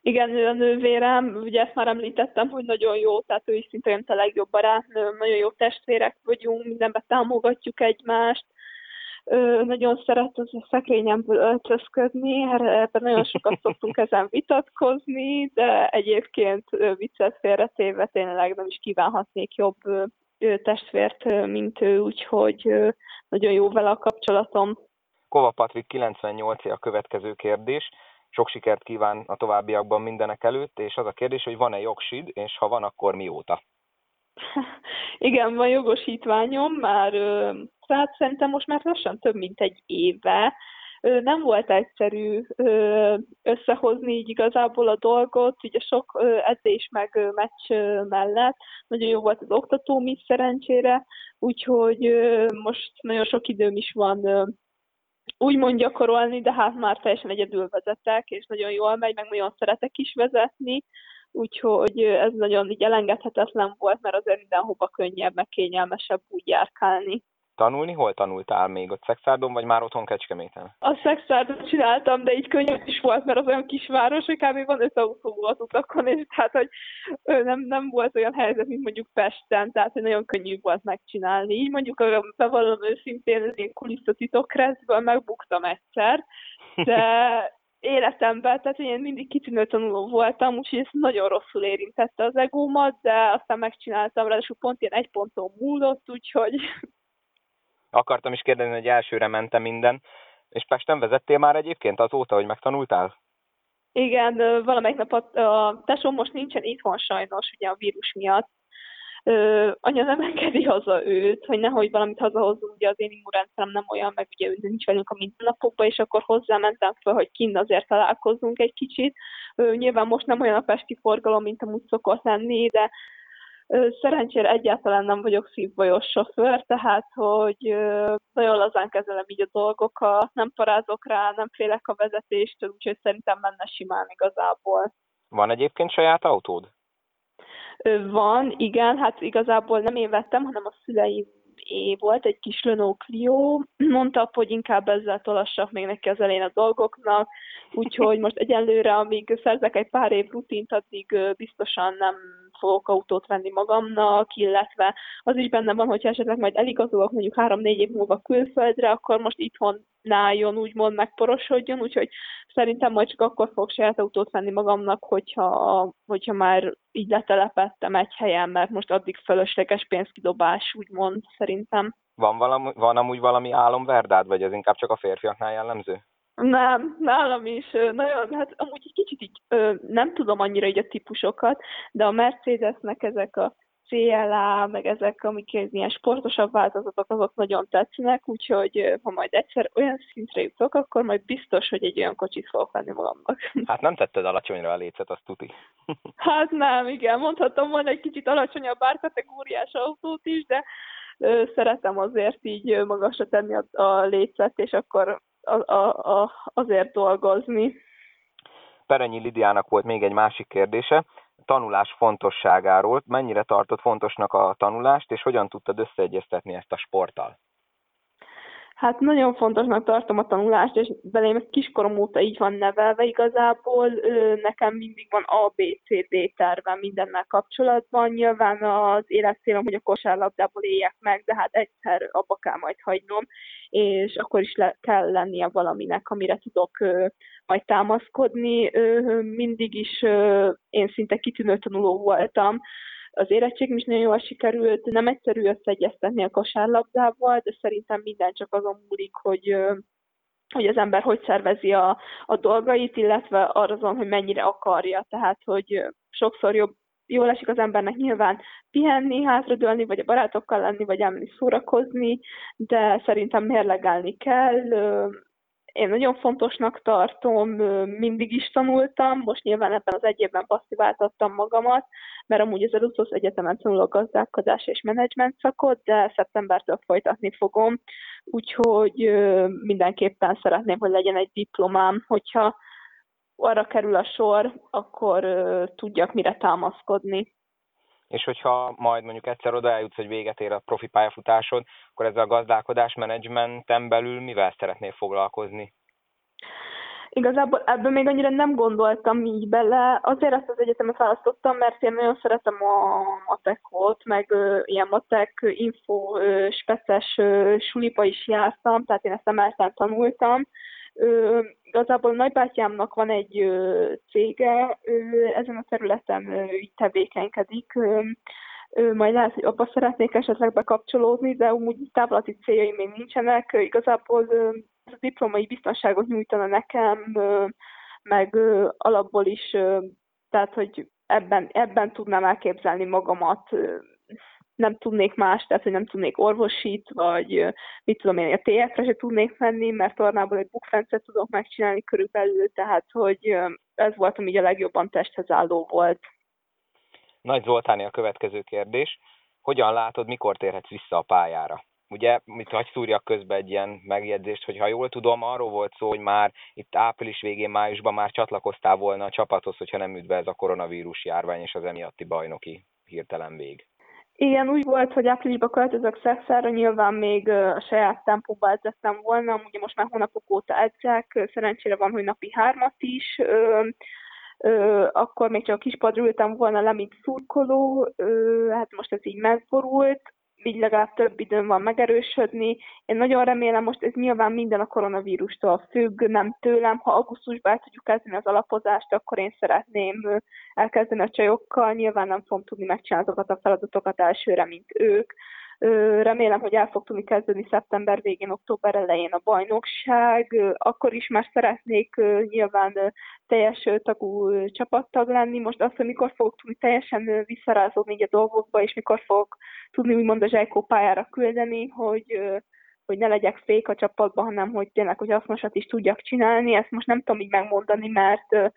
Igen, ő a nővérem, ugye ezt már említettem, hogy nagyon jó, tehát ő is szintén a legjobb barátnőm, nagyon jó testvérek vagyunk, mindenben támogatjuk egymást, ő nagyon szeret az a szekrényemből öltözködni, ebben nagyon sokat szoktunk ezen vitatkozni, de egyébként viccet félretéve tényleg nem is kívánhatnék jobb testvért, mint ő, úgyhogy nagyon jó vele a kapcsolatom. Kova Patrik 98 a következő kérdés. Sok sikert kíván a továbbiakban mindenek előtt, és az a kérdés, hogy van-e jogsid, és ha van, akkor mióta? Igen, van jogosítványom, már hát szerintem most már lassan több mint egy éve, nem volt egyszerű összehozni így igazából a dolgot, ugye sok edzés meg meccs mellett. Nagyon jó volt az oktatóm is szerencsére, úgyhogy most nagyon sok időm is van úgymond gyakorolni, de hát már teljesen egyedül vezetek, és nagyon jól megy, meg nagyon szeretek is vezetni, úgyhogy ez nagyon így elengedhetetlen volt, mert azért mindenhova könnyebb, meg kényelmesebb úgy járkálni tanulni? Hol tanultál még? Ott Szexárdon, vagy már otthon Kecskeméten? A Szexárdon csináltam, de így könnyebb is volt, mert az olyan kisváros, hogy kb. van öt autó volt utakon, és tehát, hogy nem, nem volt olyan helyzet, mint mondjuk Pesten, tehát, hogy nagyon könnyű volt megcsinálni. Így mondjuk, bevallom őszintén, az én kulisszatitok keresztből megbuktam egyszer, de életemben, tehát én mindig kitűnő tanuló voltam, úgyhogy ez nagyon rosszul érintette az egómat, de aztán megcsináltam, ráadásul pont ilyen egy ponton múlott, úgyhogy Akartam is kérdezni, hogy elsőre mentem minden. És Pesten vezettél már egyébként azóta, hogy megtanultál? Igen, valamelyik nap a, a tesóm most nincsen itthon sajnos, ugye a vírus miatt. Anya nem engedi haza őt, hogy nehogy valamit hazahozzunk, ugye az én immunrendszerem nem olyan, meg ugye nincs velünk a mindennapokban, és akkor hozzámentem fel, hogy kint azért találkozzunk egy kicsit. Ö, nyilván most nem olyan a pesti forgalom, mint amúgy szokott lenni, de Szerencsére egyáltalán nem vagyok szívbajos sofőr, tehát hogy nagyon lazán kezelem így a dolgokat, nem parázok rá, nem félek a vezetéstől, úgyhogy szerintem menne simán igazából. Van egyébként saját autód? Van, igen, hát igazából nem én vettem, hanem a szüleim é volt, egy kis Renault Clio, mondta, hogy inkább ezzel tolassak még neki az elején a dolgoknak, úgyhogy most egyelőre, amíg szerzek egy pár év rutint, addig biztosan nem fogok autót venni magamnak, illetve az is benne van, hogyha esetleg majd eligazolok mondjuk három-négy év múlva külföldre, akkor most itthon náljon, úgymond megporosodjon, úgyhogy szerintem majd csak akkor fog saját autót venni magamnak, hogyha, hogyha már így letelepettem egy helyen, mert most addig fölösleges pénzkidobás, úgymond szerintem. Van, valami, van amúgy valami álomverdád, vagy ez inkább csak a férfiaknál jellemző? Nem, nálam is nagyon, hát amúgy egy kicsit így nem tudom annyira így a típusokat, de a Mercedesnek ezek a CLA, meg ezek, amik ilyen sportosabb változatok, azok nagyon tetszenek, úgyhogy ha majd egyszer olyan szintre jutok, akkor majd biztos, hogy egy olyan kocsit fogok venni magamnak. Hát nem tetted alacsonyra a lécet, azt tuti. Hát nem, igen, mondhatom volna egy kicsit alacsonyabb bárkategóriás autót is, de szeretem azért így magasra tenni a, a lécet, és akkor a, a, a, azért dolgozni. Perenyi Lidiának volt még egy másik kérdése, tanulás fontosságáról. Mennyire tartott fontosnak a tanulást, és hogyan tudtad összeegyeztetni ezt a sporttal? Hát nagyon fontosnak tartom a tanulást, és belém kiskorom óta így van nevelve igazából. Nekem mindig van A, B, C, D terve mindennel kapcsolatban. Nyilván az életcélom, hogy a kosárlabdából éljek meg, de hát egyszer abba kell majd hagynom, és akkor is le kell lennie valaminek, amire tudok majd támaszkodni. Mindig is én szinte kitűnő tanuló voltam, az érettségim is nagyon jól sikerült, nem egyszerű összeegyeztetni a kosárlabdával, de szerintem minden csak azon múlik, hogy hogy az ember hogy szervezi a, a dolgait, illetve arra hogy mennyire akarja. Tehát, hogy sokszor jobb, jól esik az embernek nyilván pihenni, hátradőlni, vagy a barátokkal lenni, vagy elmenni szórakozni, de szerintem mérlegelni kell, én nagyon fontosnak tartom, mindig is tanultam, most nyilván ebben az egy évben passziváltattam magamat, mert amúgy az Eluszos Egyetemen tanulok gazdálkodás és menedzsment szakot, de szeptembertől folytatni fogom, úgyhogy mindenképpen szeretném, hogy legyen egy diplomám, hogyha arra kerül a sor, akkor tudjak mire támaszkodni és hogyha majd mondjuk egyszer oda eljutsz, hogy véget ér a profi pályafutásod, akkor ezzel a gazdálkodás menedzsmenten belül mivel szeretnél foglalkozni? Igazából ebben még annyira nem gondoltam így bele. Azért ezt az egyetemet választottam, mert én nagyon szeretem a matekot, meg ö, ilyen matek info ö, speces ö, sulipa is jártam, tehát én ezt emelten tanultam. Ö, igazából nagybátyámnak van egy ö, cége, ö, ezen a területen ö, így tevékenykedik. Ö, ö, majd lehet, hogy abba szeretnék esetleg bekapcsolódni, de úgy távlati céljaim még nincsenek. Igazából ö, ez a diplomai biztonságot nyújtana nekem, ö, meg ö, alapból is, ö, tehát hogy ebben, ebben tudnám elképzelni magamat nem tudnék más, tehát hogy nem tudnék orvosit, vagy mit tudom én, a TF-re se tudnék menni, mert tornából egy bukfencet tudok megcsinálni körülbelül, tehát hogy ez volt, ami a legjobban testhez álló volt. Nagy Zoltáni a következő kérdés. Hogyan látod, mikor térhetsz vissza a pályára? Ugye, mit hagy szúrjak közben egy ilyen megjegyzést, hogy ha jól tudom, arról volt szó, hogy már itt április végén, májusban már csatlakoztál volna a csapathoz, hogyha nem üdve ez a koronavírus járvány és az emiatti bajnoki hirtelen vég. Igen, úgy volt, hogy áprilisban költözök Szexára, nyilván még a saját tempóba edzettem volna, ugye most már hónapok óta edzek, szerencsére van, hogy napi hármat is, ö, akkor még csak a kispadra ültem volna le, mint szurkoló, ö, hát most ez így megborult, így legalább több időm van megerősödni. Én nagyon remélem, most ez nyilván minden a koronavírustól függ, nem tőlem. Ha augusztusban el tudjuk kezdeni az alapozást, akkor én szeretném elkezdeni a csajokkal. Nyilván nem fogom tudni megcsinálni azokat a feladatokat elsőre, mint ők. Remélem, hogy el fog tudni kezdeni szeptember végén, október elején a bajnokság. Akkor is már szeretnék nyilván teljes tagú csapattag lenni. Most azt, hogy mikor fogok tudni teljesen visszarázódni a dolgokba, és mikor fogok tudni úgymond a zsájkó pályára küldeni, hogy hogy ne legyek fék a csapatban, hanem hogy tényleg, hogy hasznosat is tudjak csinálni. Ezt most nem tudom így megmondani, mert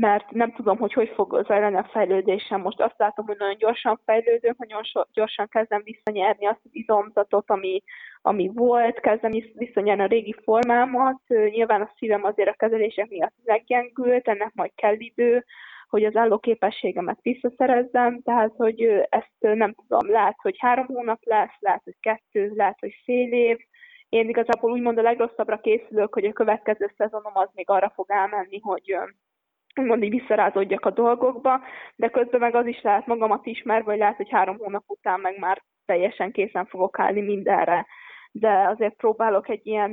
mert nem tudom, hogy hogy fog zajlani a fejlődésem. Most azt látom, hogy nagyon gyorsan fejlődök, nagyon so, gyorsan kezdem visszanyerni azt az izomzatot, ami, ami volt, kezdem visszanyerni a régi formámat. Nyilván a szívem azért a kezelések miatt meggyengült, ennek majd kell idő, hogy az álló képességemet visszaszerezzem, tehát hogy ezt nem tudom, lehet, hogy három hónap lesz, lehet, hogy kettő, lehet, hogy fél év. Én igazából úgymond a legrosszabbra készülök, hogy a következő szezonom az még arra fog elmenni, hogy úgymond így visszarázódjak a dolgokba, de közben meg az is lehet magamat ismerve, vagy lehet, hogy három hónap után meg már teljesen készen fogok állni mindenre. De azért próbálok egy ilyen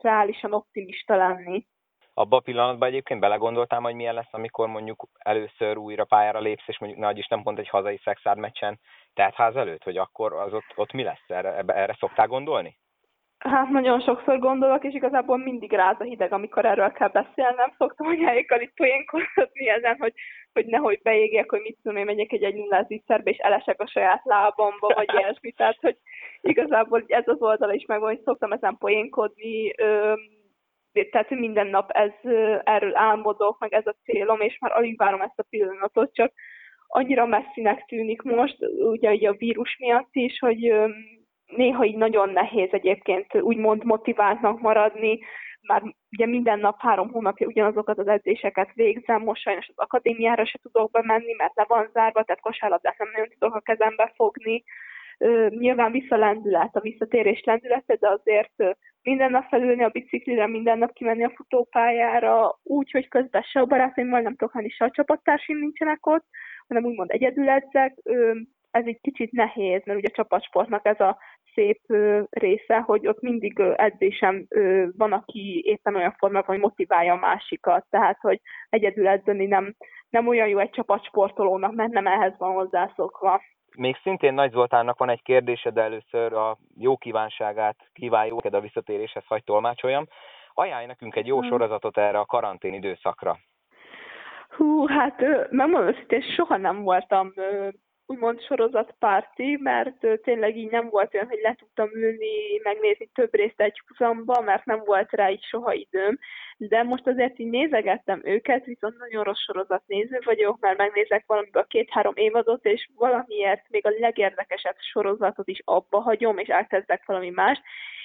reálisan optimista lenni. Abba a pillanatban egyébként belegondoltam, hogy milyen lesz, amikor mondjuk először újra pályára lépsz, és mondjuk nagy is nem pont egy hazai szexárd meccsen, tehát ház előtt, hogy akkor az ott, ott mi lesz? Erre, erre szoktál gondolni? Hát nagyon sokszor gondolok, és igazából mindig ráz a hideg, amikor erről kell beszélnem. Szoktam anyáikkal itt poénkodni ezen, hogy, hogy nehogy beégjek, hogy mit tudom én, megyek egy egy nullás szerbe, és elesek a saját lábamba, vagy ilyesmi. Tehát, hogy igazából ez az oldala is megvan, hogy szoktam ezen poénkodni, tehát minden nap ez, erről álmodok, meg ez a célom, és már alig várom ezt a pillanatot, csak annyira messzinek tűnik most, ugye, ugye a vírus miatt is, hogy néha így nagyon nehéz egyébként úgymond motiváltnak maradni, már ugye minden nap három hónapja ugyanazokat az edzéseket végzem, most sajnos az akadémiára se tudok bemenni, mert le van zárva, tehát kosárlabdát nem nagyon tudok a kezembe fogni. Nyilván visszalendület, a visszatérés lendülete, de azért minden nap felülni a biciklire, minden nap kimenni a futópályára, úgy, hogy közben se a barátaimmal nem tudok menni, se a csapattársim nincsenek ott, hanem úgymond egyedül edzek. Ez egy kicsit nehéz, mert ugye a csapatsportnak ez a szép része, hogy ott mindig edzésem van, aki éppen olyan formában, hogy motiválja a másikat, tehát hogy egyedül edzeni nem, nem olyan jó egy csapatsportolónak, mert nem ehhez van hozzászokva. Még szintén Nagy Zoltánnak van egy kérdése, de először a jó kívánságát kívánjuk, a visszatéréshez hagy tolmácsoljam. Ajánlj nekünk egy jó hmm. sorozatot erre a karantén időszakra. Hú, hát megmondom őszintén, soha nem voltam úgymond sorozatpárti, mert tényleg így nem volt olyan, hogy le tudtam ülni, megnézni több részt egy húzamba, mert nem volt rá így soha időm, de most azért így nézegettem őket, viszont nagyon rossz sorozatnéző vagyok, mert megnézek valamiből két-három évadot, és valamiért még a legérdekesebb sorozatot is abba hagyom, és elkezdek valami más,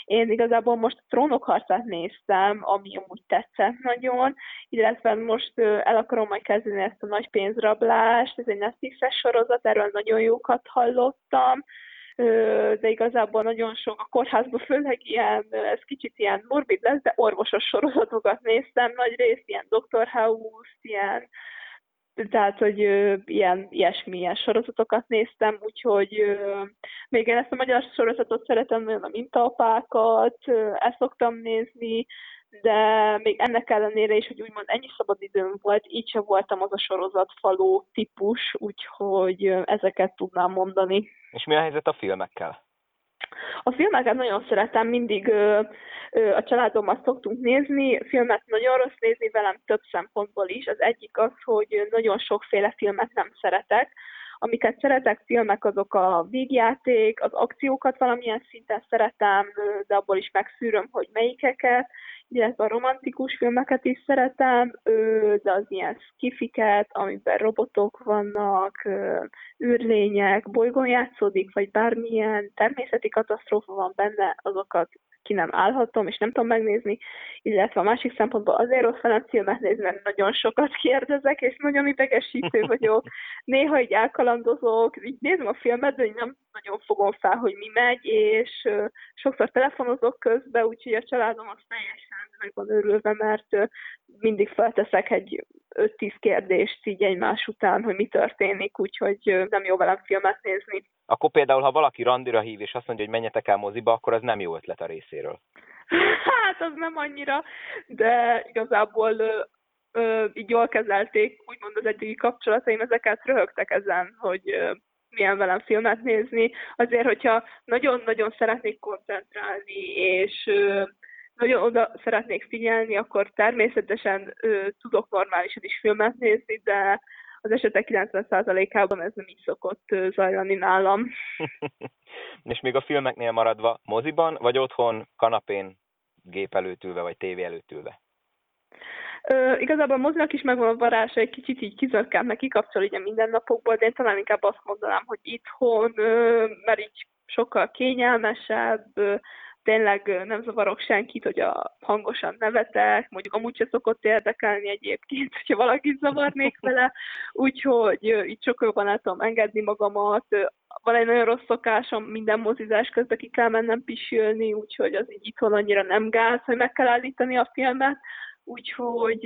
én igazából most trónokharcát néztem, ami amúgy tetszett nagyon, illetve most el akarom majd kezdeni ezt a nagy pénzrablást, ez egy Netflixes sorozat, erről nagyon jókat hallottam, de igazából nagyon sok a kórházban, főleg ilyen, ez kicsit ilyen morbid lesz, de orvosos sorozatokat néztem, nagy rész ilyen Dr. House, ilyen tehát, hogy ö, ilyen, ilyesmi, ilyen sorozatokat néztem, úgyhogy ö, még én ezt a magyar sorozatot szeretem, nagyon a mintaapákat, ö, ezt szoktam nézni, de még ennek ellenére is, hogy úgymond ennyi szabad időm volt, így sem voltam az a sorozatfaló típus, úgyhogy ezeket tudnám mondani. És mi a helyzet a filmekkel? A filmeket nagyon szeretem, mindig ö, ö, a családommal szoktunk nézni, filmet nagyon rossz nézni velem több szempontból is. Az egyik az, hogy nagyon sokféle filmet nem szeretek, amiket szeretek filmek, azok a végjáték, az akciókat valamilyen szinten szeretem, de abból is megszűröm, hogy melyikeket, illetve a romantikus filmeket is szeretem, de az ilyen skifiket, amiben robotok vannak, űrlények, bolygón játszódik, vagy bármilyen természeti katasztrófa van benne, azokat ki nem állhatom, és nem tudom megnézni, illetve a másik szempontból azért rossz velem filmet nézni, mert nagyon sokat kérdezek, és nagyon idegesítő vagyok. Néha így elkalandozok, így nézem a filmet, de nem nagyon fogom fel, hogy mi megy, és sokszor telefonozok közben, úgyhogy a családom az teljesen meg van örülve, mert mindig felteszek egy 5-10 kérdést így egymás után, hogy mi történik, úgyhogy nem jó velem filmet nézni. Akkor például, ha valaki randira hív, és azt mondja, hogy menjetek el moziba, akkor az nem jó ötlet a részéről. Hát, az nem annyira, de igazából ö, így jól kezelték, úgymond az eddigi kapcsolataim, ezeket röhögtek ezen, hogy ö, milyen velem filmet nézni. Azért, hogyha nagyon-nagyon szeretnék koncentrálni, és ö, nagyon oda szeretnék figyelni, akkor természetesen ö, tudok normálisan is filmet nézni, de az esetek 90%-ában ez nem így szokott zajlani nálam. És még a filmeknél maradva, moziban, vagy otthon, kanapén, gép előtt ülve, vagy tévé előtt ülve? Ö, igazából a mozinak is megvan a varása, egy kicsit így kizökkent, kikapcsol így a mindennapokból, de én talán inkább azt mondanám, hogy itthon, ö, mert így sokkal kényelmesebb, ö, tényleg nem zavarok senkit, hogy a hangosan nevetek, mondjuk amúgy se szokott érdekelni egyébként, hogyha valaki zavarnék vele, úgyhogy itt sokkal jobban el tudom engedni magamat. Van egy nagyon rossz szokásom, minden mozizás közben ki kell mennem pisülni, úgyhogy az így itthon annyira nem gáz, hogy meg kell állítani a filmet, úgyhogy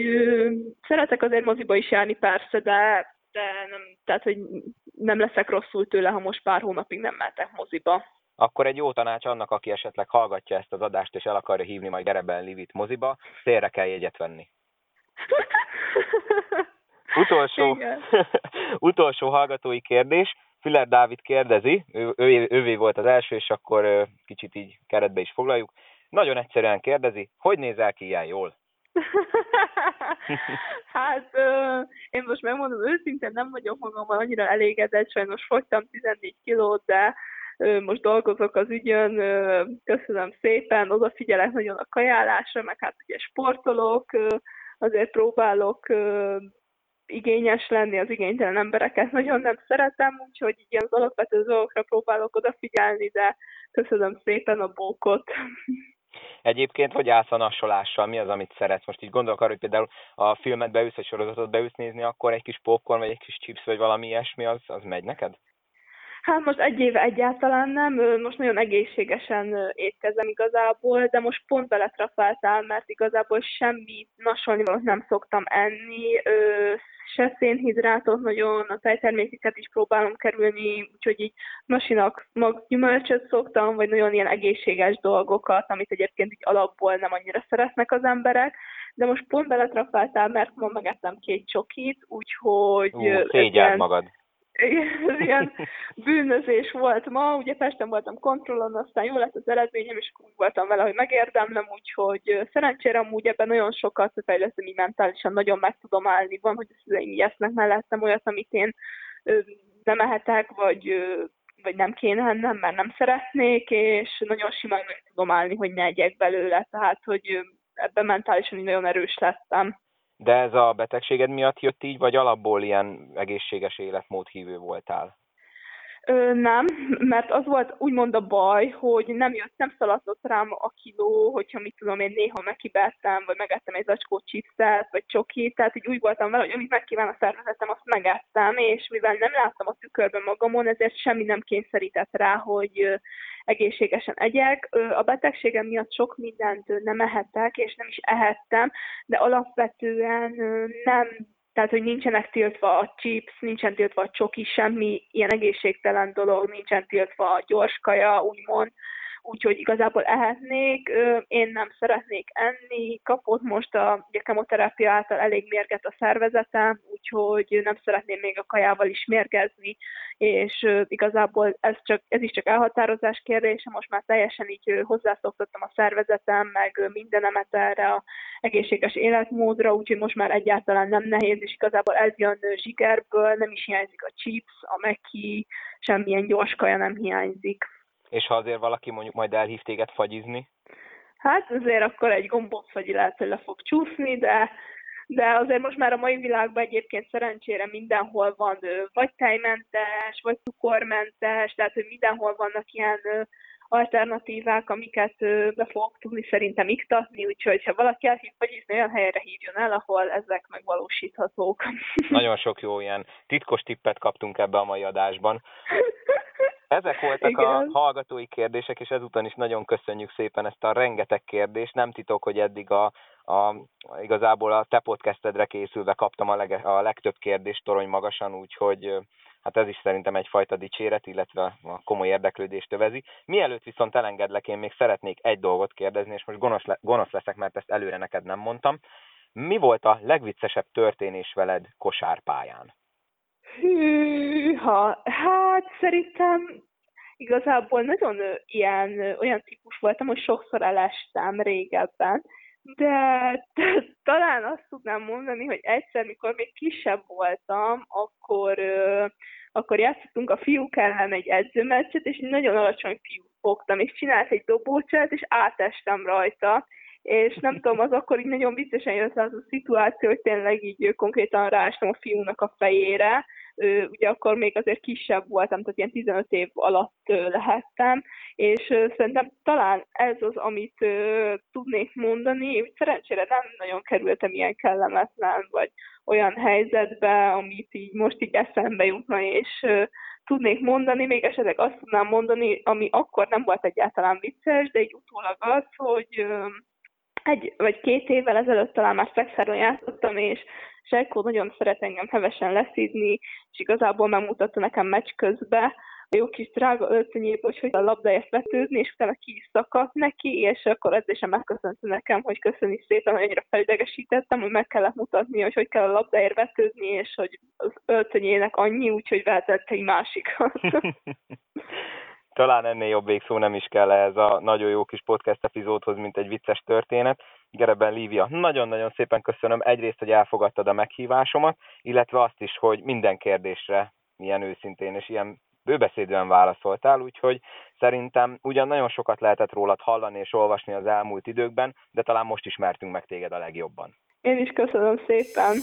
szeretek azért moziba is járni persze, de de nem, tehát, hogy nem leszek rosszul tőle, ha most pár hónapig nem mehetek moziba akkor egy jó tanács annak, aki esetleg hallgatja ezt az adást, és el akarja hívni majd Gerebel Livit moziba, szélre kell jegyet venni. Utolsó, utolsó hallgatói kérdés. Füller Dávid kérdezi, ő, ő, ővé volt az első, és akkor kicsit így keretbe is foglaljuk. Nagyon egyszerűen kérdezi, hogy nézel ki ilyen jól? hát ö, én most megmondom őszintén, nem vagyok magammal annyira elégedett, sajnos fogytam 14 kilót, de most dolgozok az ügyön, köszönöm szépen, odafigyelek nagyon a kajálásra, meg hát ugye sportolok, azért próbálok igényes lenni, az igénytelen embereket nagyon nem szeretem, úgyhogy így az alapvető dolgokra próbálok odafigyelni, de köszönöm szépen a bókot. Egyébként, hogy állsz a nasolással? Mi az, amit szeretsz? Most így gondolok arra, hogy például a filmet beülsz, egy sorozatot beülsz nézni, akkor egy kis popcorn, vagy egy kis chips, vagy valami ilyesmi, az, az megy neked? Hát most egy éve egyáltalán nem, most nagyon egészségesen étkezem igazából, de most pont beletrafáltál, mert igazából semmi nasolni nem szoktam enni, se szénhidrátot nagyon, a tejtermékeket is próbálom kerülni, úgyhogy így nasinak mag gyümölcsöt szoktam, vagy nagyon ilyen egészséges dolgokat, amit egyébként így alapból nem annyira szeretnek az emberek, de most pont beletrafáltál, mert ma megettem két csokit, úgyhogy... Ú, szégyeld magad ez ilyen bűnözés volt ma, ugye Pesten voltam kontrollon, aztán jó lett az eredményem, és úgy voltam vele, hogy megérdemlem, úgyhogy szerencsére amúgy ebben nagyon sokat fejlesztem, így mentálisan nagyon meg tudom állni. Van, hogy a szüleim így esznek mellettem olyat, amit én nem ehetek, vagy vagy nem kéne ennem, mert nem szeretnék, és nagyon simán meg tudom állni, hogy ne egyek belőle, tehát hogy ebben mentálisan nagyon erős lettem. De ez a betegséged miatt jött így, vagy alapból ilyen egészséges életmód hívő voltál? Ö, nem, mert az volt úgymond a baj, hogy nem jött, nem szaladtott rám a kiló, hogyha mit tudom én néha megkibáltam, vagy megettem egy zacskó chipset, vagy csokit, tehát így úgy voltam vele, hogy amit megkíván a szervezetem, azt megettem, és mivel nem láttam a tükörben magamon, ezért semmi nem kényszerített rá, hogy egészségesen egyek. A betegségem miatt sok mindent nem ehetek, és nem is ehettem, de alapvetően nem tehát, hogy nincsenek tiltva a chips, nincsen tiltva a csoki, semmi ilyen egészségtelen dolog, nincsen tiltva a gyors kaja, úgymond úgyhogy igazából ehetnék, én nem szeretnék enni, kapott most a, ugye, kemoterápia által elég mérget a szervezetem, úgyhogy nem szeretném még a kajával is mérgezni, és igazából ez, csak, ez is csak elhatározás kérdése, most már teljesen így hozzászoktattam a szervezetem, meg mindenemet erre a egészséges életmódra, úgyhogy most már egyáltalán nem nehéz, és igazából ez jön zsigerből, nem is hiányzik a chips, a meki, semmilyen gyors kaja nem hiányzik. És ha azért valaki mondjuk majd elhív téged fagyizni? Hát azért akkor egy gombócfagyi lehet, hogy le fog csúszni, de, de azért most már a mai világban egyébként szerencsére mindenhol van vagy tejmentes, vagy cukormentes, tehát hogy mindenhol vannak ilyen alternatívák, amiket be fogok tudni szerintem iktatni, úgyhogy ha valaki elhív fagyizni, olyan helyre hívjon el, ahol ezek megvalósíthatók. Nagyon sok jó ilyen titkos tippet kaptunk ebbe a mai adásban. Ezek voltak Igen. a hallgatói kérdések, és ezután is nagyon köszönjük szépen ezt a rengeteg kérdést. Nem titok, hogy eddig a, a igazából a te podcastedre készülve kaptam a, leg, a legtöbb kérdést torony magasan, úgyhogy hát ez is szerintem egyfajta dicséret, illetve a komoly érdeklődést övezi. Mielőtt viszont elengedlek, én még szeretnék egy dolgot kérdezni, és most gonosz, le, gonosz leszek, mert ezt előre neked nem mondtam. Mi volt a legviccesebb történés veled kosárpályán? Hűha, hát szerintem igazából nagyon ilyen, olyan típus voltam, hogy sokszor elestem régebben, de, talán azt tudnám mondani, hogy egyszer, mikor még kisebb voltam, akkor, akkor játszottunk a fiúk ellen egy edzőmeccset, és nagyon alacsony fiú fogtam, és csinált egy dobócsát, és átestem rajta, és nem tudom, az akkor így nagyon viccesen jött az a szituáció, hogy tényleg így konkrétan rástam a fiúnak a fejére, ugye akkor még azért kisebb voltam, tehát ilyen 15 év alatt lehettem, és szerintem talán ez az, amit tudnék mondani, szerencsére nem nagyon kerültem ilyen kellemetlen, vagy olyan helyzetbe, amit így most így eszembe jutna, és tudnék mondani, még esetleg azt tudnám mondani, ami akkor nem volt egyáltalán vicces, de egy utólag az, hogy egy vagy két évvel ezelőtt talán már szexáron játszottam, és Zsajkó nagyon szeret engem hevesen leszídni, és igazából megmutatta nekem meccs közben, a jó kis drága öltönyéből, hogy a labdáért vetődni, és utána ki is szakadt neki, és akkor ez is megköszönte nekem, hogy köszöni szépen, hogy annyira felidegesítettem, hogy meg kellett mutatni, hogy hogy kell a labdáért vetődni, és hogy az öltönyének annyi, úgyhogy vehetett egy másikat. talán ennél jobb végszó nem is kell ehhez a nagyon jó kis podcast epizódhoz, mint egy vicces történet. Gereben Lívia, nagyon-nagyon szépen köszönöm egyrészt, hogy elfogadtad a meghívásomat, illetve azt is, hogy minden kérdésre milyen őszintén és ilyen bőbeszédően válaszoltál, úgyhogy szerintem ugyan nagyon sokat lehetett rólad hallani és olvasni az elmúlt időkben, de talán most ismertünk meg téged a legjobban. Én is köszönöm szépen.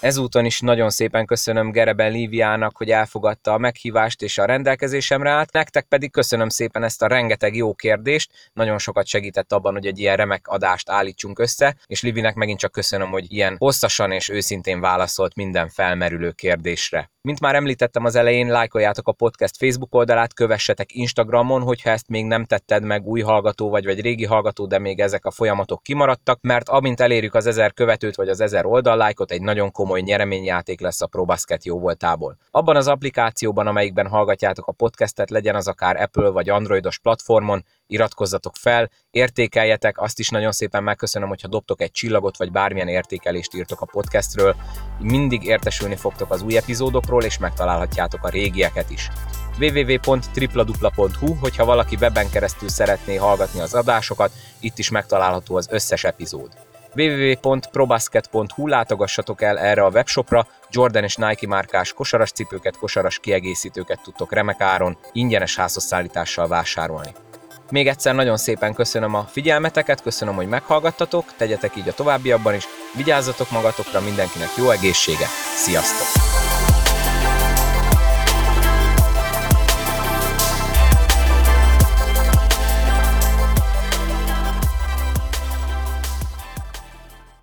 Ezúton is nagyon szépen köszönöm Gereben Líviának, hogy elfogadta a meghívást és a rendelkezésemre állt. Nektek pedig köszönöm szépen ezt a rengeteg jó kérdést, nagyon sokat segített abban, hogy egy ilyen remek adást állítsunk össze, és Livinek megint csak köszönöm, hogy ilyen hosszasan és őszintén válaszolt minden felmerülő kérdésre. Mint már említettem az elején, lájkoljátok a podcast Facebook oldalát, kövessetek Instagramon, hogyha ezt még nem tetted meg, új hallgató vagy, vagy régi hallgató, de még ezek a folyamatok kimaradtak, mert amint elérjük az ezer követőt vagy az ezer oldallájkot, egy nagyon komoly nyereményjáték lesz a ProBasket jó voltából. Abban az applikációban, amelyikben hallgatjátok a podcastet, legyen az akár Apple vagy Androidos platformon, iratkozzatok fel, értékeljetek, azt is nagyon szépen megköszönöm, hogyha dobtok egy csillagot, vagy bármilyen értékelést írtok a podcastről. Mindig értesülni fogtok az új epizódokról, és megtalálhatjátok a régieket is www.tripladupla.hu, hogyha valaki webben keresztül szeretné hallgatni az adásokat, itt is megtalálható az összes epizód www.probasket.hu látogassatok el erre a webshopra, Jordan és Nike márkás kosaras cipőket, kosaras kiegészítőket tudtok remek áron, ingyenes házhozszállítással vásárolni. Még egyszer nagyon szépen köszönöm a figyelmeteket, köszönöm, hogy meghallgattatok, tegyetek így a továbbiakban is, vigyázzatok magatokra, mindenkinek jó egészséget, sziasztok!